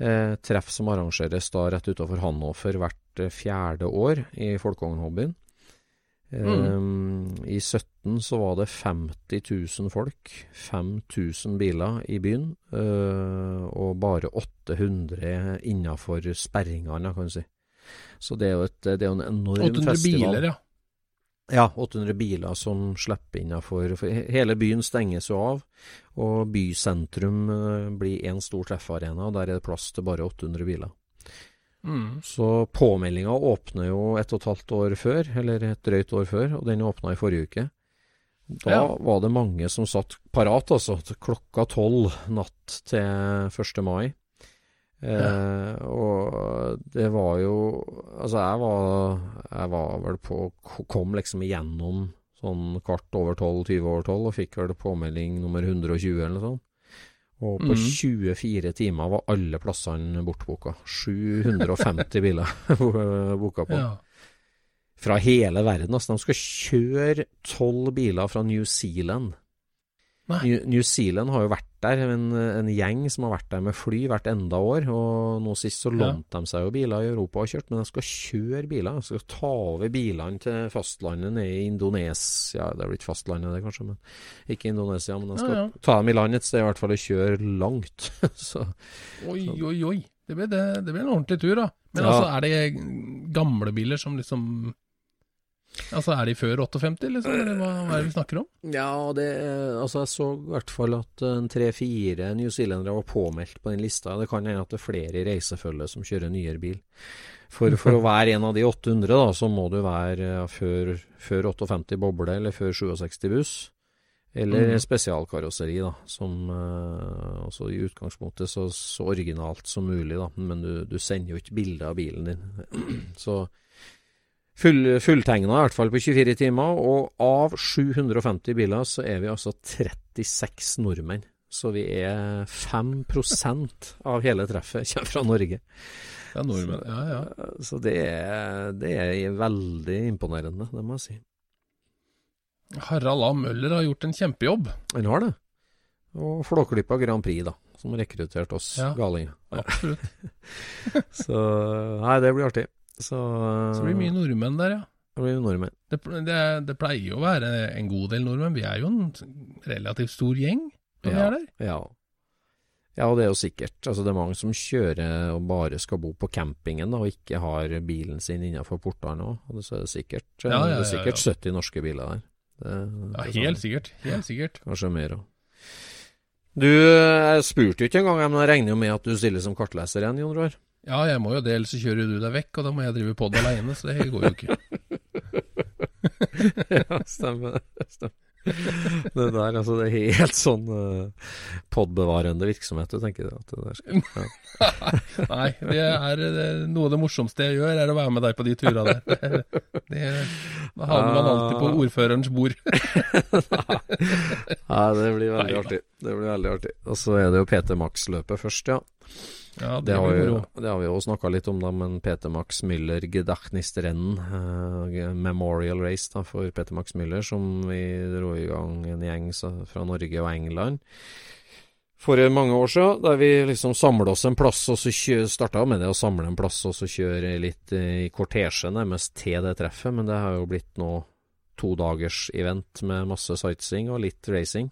Eh, treff som arrangeres da rett utafor Hannover hvert eh, fjerde år i folkevognhobbyen. Eh, I 17 så var det 50 000 folk, 5000 biler i byen, eh, og bare 800 innafor sperringene, kan du si. Så det er jo, et, det er en enorm 800 festival. biler, ja. Ja, 800 biler som slipper innafor. Hele byen stenges jo av, og bysentrum eh, blir én stor treffarena, og der er det plass til bare 800 biler. Mm. Så påmeldinga åpner jo et og et halvt år før, eller et drøyt år før, og den åpna i forrige uke. Da Ja. var det mange som satt parat, altså, klokka tolv natt til 1. mai. Eh, og det var jo Altså, jeg var, jeg var vel på Kom liksom igjennom sånn kvart over tolv, 20 over tolv, og fikk vel påmelding nummer 120 eller noe sånt. Og på mm. 24 timer var alle plassene bortboka. 750 biler boka på. ja. Fra hele verden. Altså, de skal kjøre tolv biler fra New Zealand. New, New Zealand har jo vært der, en, en gjeng som har vært der med fly hvert enda år. Og nå sist så Ja. lånte de seg jo biler i Europa og kjørt, men de skal kjøre biler. De skal ta over bilene til fastlandet nede i Indonesia. Det er blitt fastlandet, det kanskje, men ikke Indonesia. Men de skal Ja, ja. ta dem i land et sted, i hvert fall, og kjøre langt. så Oi, oi, oi. Det blir, det, det ble en ordentlig tur, da. Men Ja. altså, er det gamle biler som liksom Altså, er de før 58, liksom? Eller hva, hva er det vi snakker om? Ja, det, altså jeg så i hvert fall at en tre-fire newzealendere var påmeldt på den lista. Det kan hende at det er flere i reisefølget som kjører nyere bil. For, for å være en av de 800, da, så må du være før, før 58 boble eller før 67 buss. Eller Mm. spesialkarosseri, da, som eh, altså i utgangspunktet så, så originalt som mulig, da. Men du, du sender jo ikke bilde av bilen din. så full, fulltegna i hvert fall på 24 timer. Og av 750 biler så er vi altså 36 nordmenn. Så vi er 5% av hele treffet kommer fra Norge. Ja, nordmenn. Ja, ja. Så det er, det er veldig imponerende, det må jeg si. Harald A. Møller har gjort en kjempejobb. Han har det. Og Flåklypa Grand Prix, da, som rekrutterte oss Ja. galinger. Absolutt. Så nei, det blir artig. Så, Så det blir mye nordmenn der, ja. det blir nordmenn. Det, det, det pleier jo å være en god del nordmenn. Vi er jo en relativt stor gjeng når vi Ja. er der. Ja. ja, og det er jo sikkert. Altså, det er mange som kjører og bare skal bo på campingen da, og ikke har bilen sin innenfor portene òg. Så er det sikkert, Ja, ja, det er sikkert ja. 70 norske biler der. Det, Ja, det er helt sånn- sikkert. Helt sikkert. Kanskje mer òg. Du, jeg spurte jo ikke engang, men jeg regner jo med at du stiller som kartleser igjen, Jon Roar? Ja, jeg må jo det, ellers så kjører du deg vekk, og da må jeg drive pod aleine, så det går jo ikke. ja, stemmer det. Det der, altså, det er helt sånn uh, podbevarende virksomhet, du tenker at det der skal ja. Nei, det er det, noe av det morsomste jeg gjør, er å være med deg på de turene der. Det, det, da havner man alltid på ordførerens bord. Nei, det blir veldig artig. Det blir veldig artig. Og så er det jo PT Max-løpet først, ja. Ja, Det det har, jo, det har vi jo snakka litt om, da, men PT Max Müller Gedachnisrennen, eh, Memorial Race da, for PT Max Müller, som vi dro i gang en gjeng så, fra Norge og England for mange år siden, der vi liksom samla oss en plass, og så starta med det å samle en plass, og så kjøre litt eh, i kortesje nærmest til det treffet, men det har jo blitt nå to dagers event med masse sightseeing og litt racing.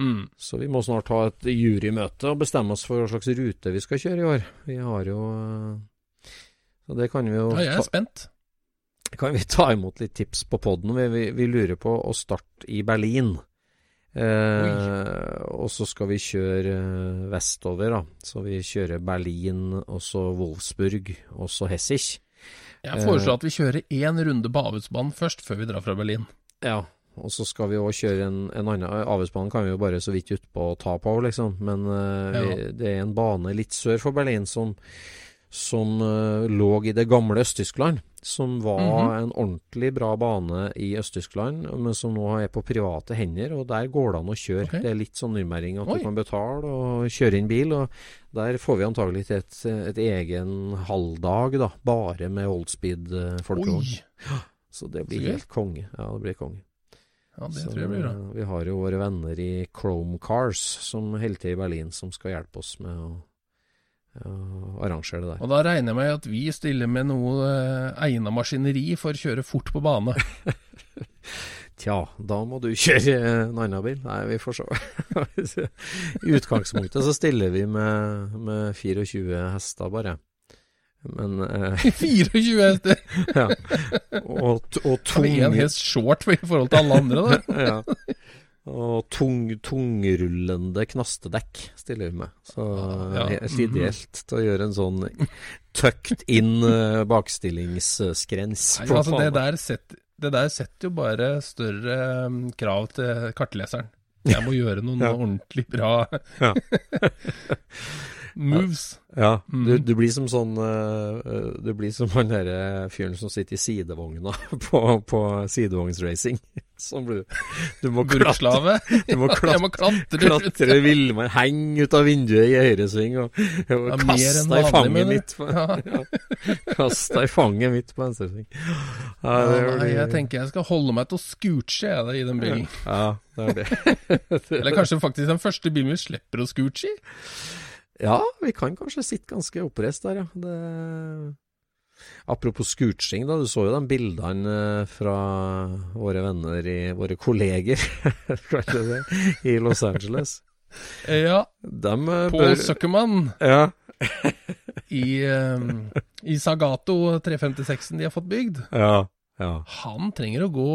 Mm. Så vi må snart ha et jurymøte og bestemme oss for hva slags rute vi skal kjøre i år. Vi har jo eh, Så det kan vi jo Ja, jeg er ta, kan vi ta imot litt tips på poden. Vi, vi, vi lurer på å starte i Berlin. Eh, og så skal vi kjøre eh, vestover, da. Så vi kjører Berlin, og så Wolfsburg, og så Hessich. Jeg foreslår at vi kjører én runde på Avutsbanen først, før vi drar fra Berlin. Ja, og så skal vi òg kjøre en, en annen Avesbanen kan vi jo bare så vidt utpå og ta på, liksom. Men eh, vi, det er en bane litt sør for Berlin som, som uh, lå i det gamle Øst-Tyskland. Som var Mhm. en ordentlig bra bane i Øst-Tyskland, men som nå er på private hender. Og der går det an å kjøre. Okay. Det er litt sånn nymering at Oi. du kan betale og kjøre inn bil. Og der får vi antagelig et, et egen halvdag, da. Bare med oldspeed-folkevogn. Så det blir helt konge. Ja, det blir konge. Ja, det Så, tror jeg blir bra. Vi har jo våre venner i Chrome Cars som holder til i Berlin, som skal hjelpe oss med å, å arrangere det der. Og da regner jeg med at vi stiller med noe eh, egnet maskineri for å kjøre fort på bane. Tja, da må du kjøre en annen bil. Nei, vi får se. I utgangspunktet så stiller vi med, med 24 hester, bare. Men eh, 24 hester! ja. Og, og tung En én hest short i forhold til alle andre, da? ja. Og tung, tungrullende knastedekk stiller vi med. Så Ja. helt ideelt til å gjøre en sånn tucked in eh, bakstillingsskrens. Nei, altså, det, der setter, det der setter jo bare større um, krav til kartleseren. Jeg må gjøre noen Ja. ordentlig bra. Moves. Ja, Mm. du, du blir som sånn eh, Du blir som han derre fyren som sitter i sidevogna på, på sidevognsracing. Sånn blir du. Du må klatre, du må klatre, må klatre, klatre. villmann, henge ut av vinduet i høyresving og, og Ja, kaste deg i fanget mitt på ja. Kaste deg i fanget mitt på venstresving. Ja, Ja, nei, jeg tenker jeg skal holde meg til å scooche i den bilen. Ja, det er det. Eller kanskje faktisk den første bilen vi slipper å scooche i. Ja, vi kan kanskje sitte ganske oppreist der, ja. Det... Apropos scooching, da. Du så jo de bildene eh, fra våre venner i Våre kolleger det, i Los Angeles. Ja, De eh, Paul bør Zuckerman Ja. i, um, i Sagato 356-en de har fått bygd. ja. Ja. Han trenger å gå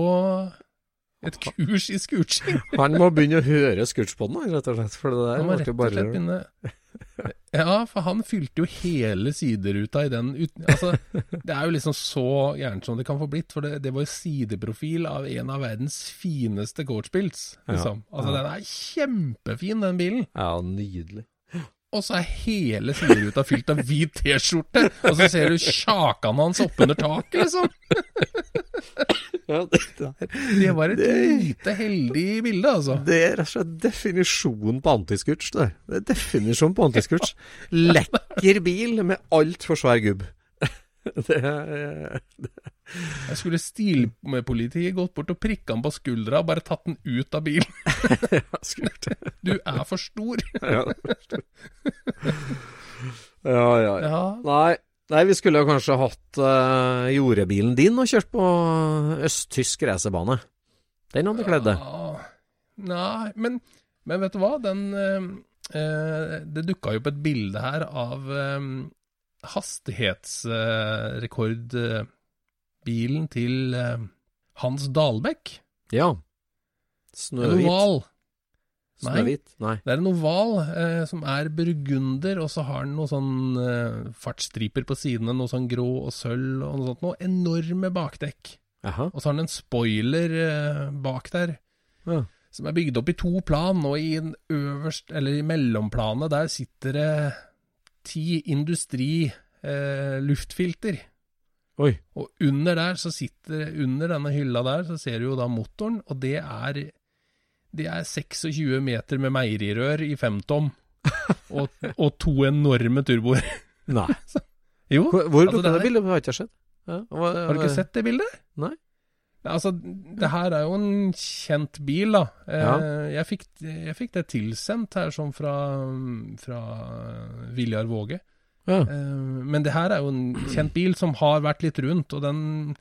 et kurs i scooching. Han må begynne å høre Scootspoden, han, rett og slett. For det der Han må rett og slett begynne Ja, for han fylte jo hele sideruta i den uten, Altså, det er jo liksom så gærent som det kan få blitt, for det, det var jo sideprofil av en av verdens fineste coachbills, liksom. Altså, den er kjempefin, den bilen. Ja, nydelig. Og så er hele sideruta fylt av hvit T-skjorte, og så ser du kjakan hans oppunder taket, liksom. Ja, det, der. Det var et lite heldig bilde, altså. det er rett og slett definisjonen på antiscooch. Det Det er definisjonen på antiscooch. Lekker bil med altfor svær gubb. Det det. Jeg skulle stilpolitiet gått bort og prikka han på skuldra og bare tatt den ut av bilen. Du er for stor. Ja, ja, ja, ja. Nei, nei, vi skulle jo kanskje hatt uh, jordebilen din og kjørt på østtysk racerbane. Den hadde kledd det. Ja, Nei, men, men vet du hva? Den uh, Det dukka jo opp et bilde her av eh, hastighetsrekordbilen til eh, Hans Dalbekk. Ja. En Snøhvit. oval. Nei. Nei. Det er en oval eh, som er burgunder, og så har den noen sånn eh, fartsstriper på sidene, noe sånn grå og sølv og noe sånt. Noe enorme bakdekk. Aha. Og så har den en spoiler eh, bak der. Ja. som er bygd opp i to plan, og i en øverst, eller i mellomplanet, der sitter det ti industri eh, luftfilter. Oi. Og under der, så sitter, under denne hylla der, så ser du jo da motoren, og det er, det er 26 meter med meierirør i femtom, og, og to enorme turboer. Nei. Jo, Hvor, hvor altså, det det bildet? Har jeg ikke sett. Ja. hva- har du ikke sett det bildet? Nei. Altså, det her er jo en kjent bil, da. Eh, Ja. jeg, fikk, jeg fikk det tilsendt her, sånn fra, fra Viljar Våge. Ja. Eh, men det her er jo en kjent bil som har vært litt rundt, og den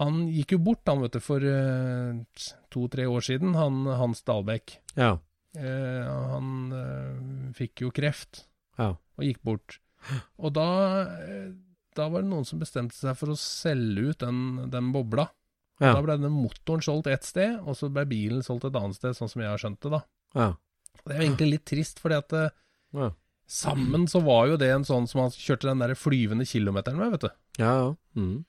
Han gikk jo bort, han, vet du, for eh, to-tre år siden, han Hans Dahlbekk. ja. Eh, han fikk jo kreft Ja. og gikk bort. Og da, da var det noen som bestemte seg for å selge ut den, den bobla. Ja. Da ble denne motoren solgt ett sted, og så ble bilen solgt et annet sted, sånn som jeg har skjønt det, da. Ja. Det er jo egentlig litt trist, fordi at eh, Ja. sammen så var jo det en sånn som han kjørte den der flyvende kilometeren med, vet du. Ja, ja. Mm.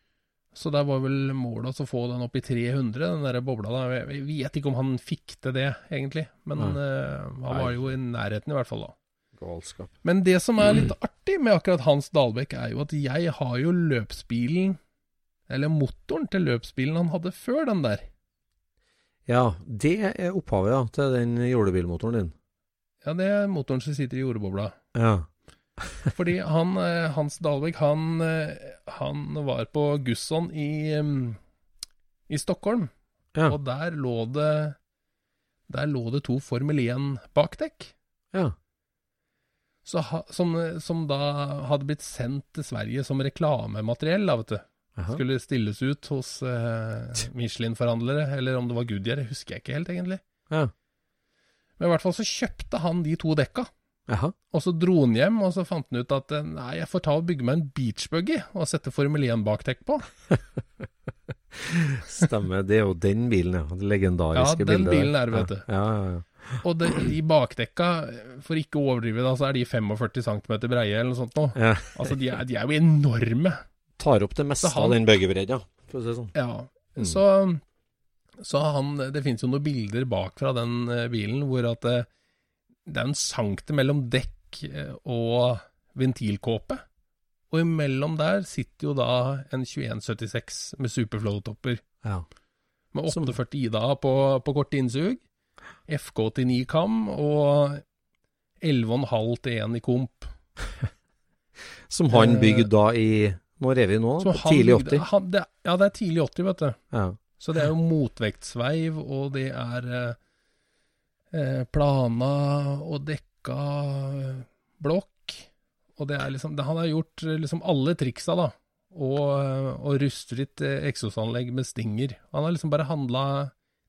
Så der var vel målet å få den opp i 300, den der bobla. da. Jeg vet ikke om han fikk til det, egentlig, men eh, han var jo i nærheten i hvert fall, da. Galskap. Men det som er litt artig med akkurat Hans Dahlbekk, er jo at jeg har jo løpsbilen, eller motoren til løpsbilen han hadde før den der. Ja, det er opphavet ja, til den jordebilmotoren din. Ja, det er motoren som sitter i jordbobla. Ja. Fordi han, eh, Hans Dalvik, han, eh, han var på Gusson i, i Stockholm, Ja. og der lå det der lå det to Formel 1-bakdekk, ja. så ha, som, som da hadde blitt sendt til Sverige som reklamemateriell, da, vet du. Jaha. Skulle stilles ut hos eh, Michelin-forhandlere, eller om det var Goodyear, det husker jeg ikke helt, egentlig. Ja. Men i hvert fall så kjøpte han de to dekka. Aha. Og så dro han hjem, og så fant han ut at eh, nei, jeg får ta og bygge meg en beachbuggy og sette Formel 1-bakdekk på. Stemmer. Det er jo den bilen, ja. Det legendariske Ja, den bildet. bilen er det, vet du. Ja, ja, ja. Og det, de bakdekka, for ikke å overdrive, da, så er de 45 cm breie eller noe sånt nå. ja. Altså, de er, de er jo enorme. Tar opp det meste han- av den bøygebredda, for å si det sånn. Ja. Mm. Så, så han Det finnes jo noen bilder bak fra den eh, bilen hvor at det, det er en sankte mellom dekk eh, og ventilkåpe. Og imellom der sitter jo da en 2176 med superflow-topper. Ja. Med Som- 48 Ida på, på kort innsug. FK89 kam og 11,5 til 1 i komp. Som han Eh, bygde da i Når er vi nå? Han tidlig 80? Han, det, ja, det er tidlig 80, vet du. Ja. Så det er jo motvektsveiv, og det er eh, eh, plana og dekka eh, blokk. Og det er liksom det, Han har gjort eh, liksom alle triksa, da. Og, og rustfritt eksosanlegg med stinger. Han har liksom bare handla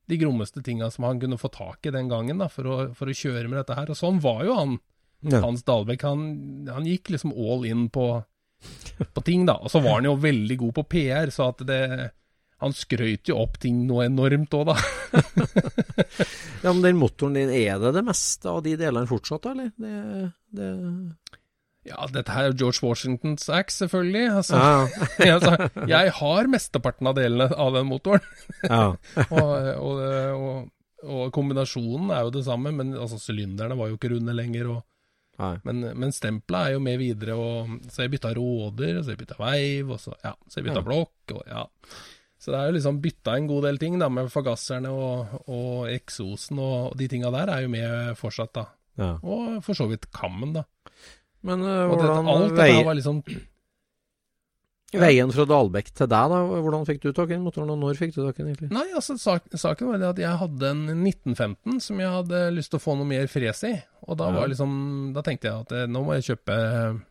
de grommeste tinga som han kunne få tak i den gangen, da, for å, for å kjøre med dette her. Og sånn var jo han. Ja. Hans Dahlbekk, han, han gikk liksom all in på, på ting, da. Og så var han jo veldig god på PR, så at det Han skrøt jo opp ting noe enormt òg, da. Ja, men den motoren din, er det det meste av de delene fortsatt, eller? Det, det... Ja, dette her er George Washingtons axe, selvfølgelig. Altså, Ja, altså, jeg har mesteparten av delene av den motoren. ja. og, og, og, og kombinasjonen er jo det samme, men altså, sylinderne var jo ikke runde lenger. Og. Men, men stempelet er jo med videre, og, så jeg bytta råder, og så jeg bytta veiv, og så, ja, så jeg bytta Ja. blokk. Og, ja. Så det er jo liksom bytta en god del ting, da, med forgasserne og, og eksosen, og de tinga der er jo med fortsatt, da. ja. Og for så vidt kammen, da. Men uh, hvordan dette, alt dette vei, her var liksom veien fra Dalbekk til deg, da? Hvordan fikk du tak i den motoren, og når fikk du tak i den, egentlig? Nei, altså sak, saken var det at jeg hadde en 1915 som jeg hadde lyst til å få noe mer fres i. Og da, Ja. var liksom, da tenkte jeg at eh, nå må jeg kjøpe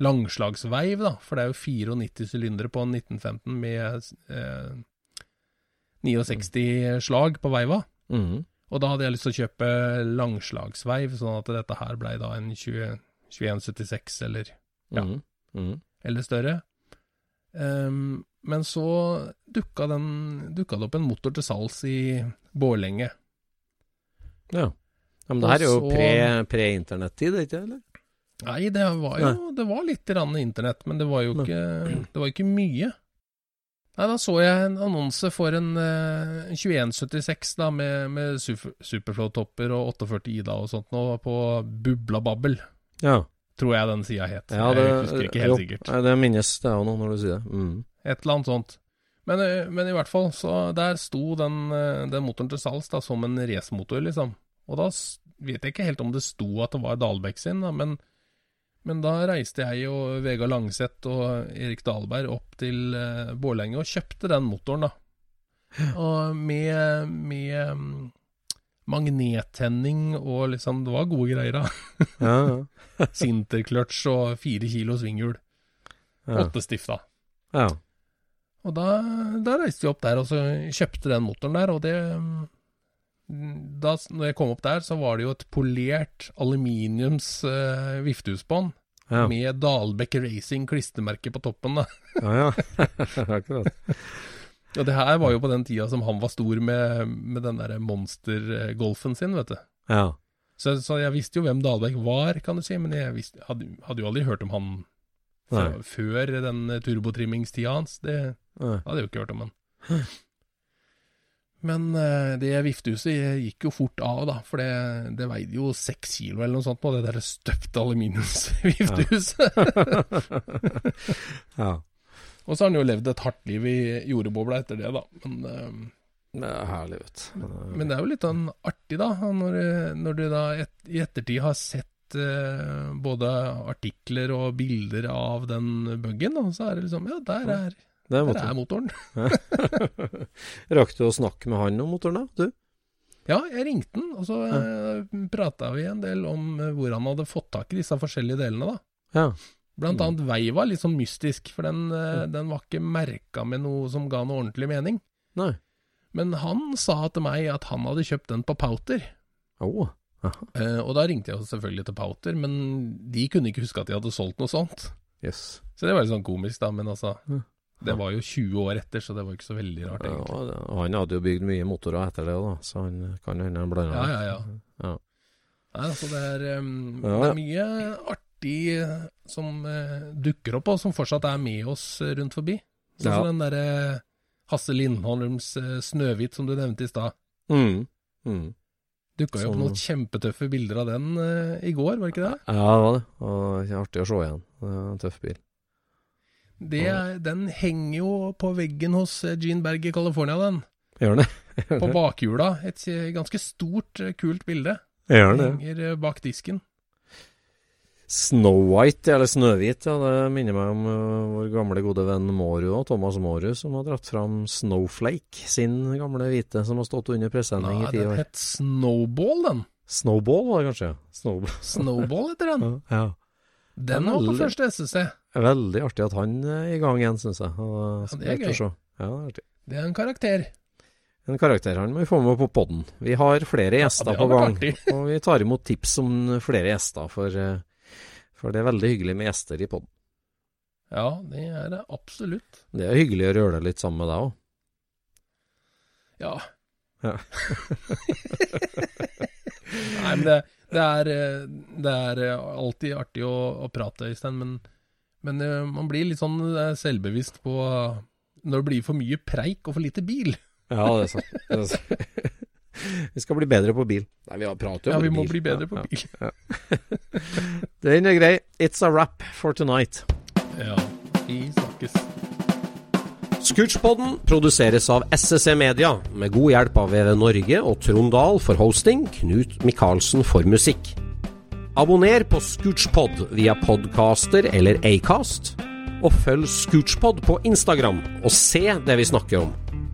langslagsveiv, da. For det er jo 94 sylindere på en 1915 med eh, 69 slag på veiva. Mhm. Og da hadde jeg lyst til å kjøpe langslagsveiv, sånn at dette her blei da en 20, 2176 eller, Ja. mm -hmm. eller større. Ehm, men så dukka, den, dukka det opp en motor til salgs i Bårlenge. Ja. ja. Men det her er jo så- pre- pre-internett-tid, er ikke eller? Nei, det var jo det var litt internett, men det var jo ikke, det var ikke mye. Nei, da så jeg en annonse for en eh, 2176 da, med, med super, Superflow-topper og 48 Ida og sånt nå på Bubla Babbel, Ja. Tror jeg den sida het. ja det, jeg husker ikke helt jo, sikkert. Det minnes det jo nå når du sier det. Mm. Et eller annet sånt. Men, eh, men i hvert fall, så der sto den, eh, den motoren til salgs da, som en racermotor, liksom. Og da vet jeg ikke helt om det sto at det var Dahlbekk sin, da, men, men da reiste jeg og Vegard Langseth og Erik Dahlberg opp til eh, Bårlenge og kjøpte den motoren, da. Og med, med mm, magnettenning og liksom Det var gode greier, da. Ja, og fire kilo svinghjul. Ja. Åtte stifta. ja. Og da, da reiste vi opp der og så kjøpte den motoren der, og det mm, da, når jeg kom opp der, så var det jo et polert aluminiums uh, viftehusbånd Ja. med Dalbekk Racing klistremerke på toppen. da. ja, ja. Akkurat. Og det her var jo på den tida som han var stor med, med den derre monstergolfen sin, vet du. Ja. Så, så jeg visste jo hvem Dahlbekk var, kan du si, men jeg visste, hadde, hadde jo aldri hørt om han før den turbotrimmingstida hans. Det, Nei. hadde jeg jo ikke hørt om han. Men eh, det viftehuset gikk jo fort av, da, for det, det veide jo seks kilo eller noe sånt på det der støpte aluminiumsviftehuset. ja. Og så har han jo levd et hardt liv i jordbobla etter det, da. Men, eh, Det er herlig, vet du. men det er jo litt sånn artig, da, når, når du da et, i ettertid har sett uh, både artikler og bilder av den buggen, og så er det liksom Ja, der er, Det er der er motoren. Rakk du å snakke med han om motoren, da? Du? Ja, jeg ringte han, og så ja. prata vi en del om eh, hvor han hadde fått tak i disse forskjellige delene, da. Ja. Blant Mm. annet vei var litt sånn mystisk, for den, eh, den var ikke merka med noe som ga noe ordentlig mening. Nei. Men han sa til meg at han hadde kjøpt den på Powter. Oh. Eh, og da ringte jeg selvfølgelig til Powter, men de kunne ikke huske at de hadde solgt noe sånt. Yes. Så det var litt sånn komisk, da, men altså Det var jo 20 år etter, så det var ikke så veldig rart, egentlig. Ja, og han hadde jo bygd mye motorer etter det, da, så han kan hende han blanda Ja, ja, ja. Ja. Nei, altså det er, um, det er mye artig eh, som eh, dukker opp, og som fortsatt er med oss eh, rundt forbi. Sånn Ja. som den derre Hasse Lindholms 'Snøhvit' som du nevnte i stad. Mm. Mm. Dukka jo opp noen kjempetøffe bilder av den i går, var det ikke det? Ja, det var det. Og det artig å se igjen. En tøff bil. det er, den henger jo på veggen hos Gene Berg i California, den. Gjør den det? På bakhjula. Et ganske stort, kult bilde. Gjør det? Henger bak disken. Snow White, eller Snøhvit, ja, det minner meg om uh, vår gamle gode venn Mårud og Thomas Mårud, som har dratt fram Snowflake, sin gamle hvite, som har stått under presenning Nei, i ti den år. het Snowball, den. Snowball var det kanskje? Snowball. Snowball heter den. Ja. Den var på første SSC. Veldig artig at han er i gang igjen, syns jeg. Og, Ja, det er gøy. Ja, det er artig. Det er en karakter. En karakter han må vi få med på podden. Vi har flere gjester ja, på gang, og vi tar imot tips om flere gjester, for, eh, for det er veldig hyggelig med gjester i podden. Ja, det er det absolutt. Det er hyggelig å gjøre litt sammen med deg òg. Ja. Ja. Nei, men det, det, er, det er eh, alltid artig å, å prate, Øystein, men, men eh, man blir litt sånn eh, selvbevisst på når det blir for mye preik og for lite bil. Ja, det er sant. Det er sant. Vi skal bli bedre på bil. Nei, vi har pratet om Ja, vi må bil. bli bedre på Ja, bil. ja. Den er grei. It's a wrap for tonight. Ja, vi snakkes. Scootspodden produseres av SSC Media, med god hjelp av VV Norge og Trond Dahl for hosting, Knut Micaelsen for musikk. Abonner på Scootspod via podcaster eller Acast, og følg Scootspod på Instagram og se det vi snakker om.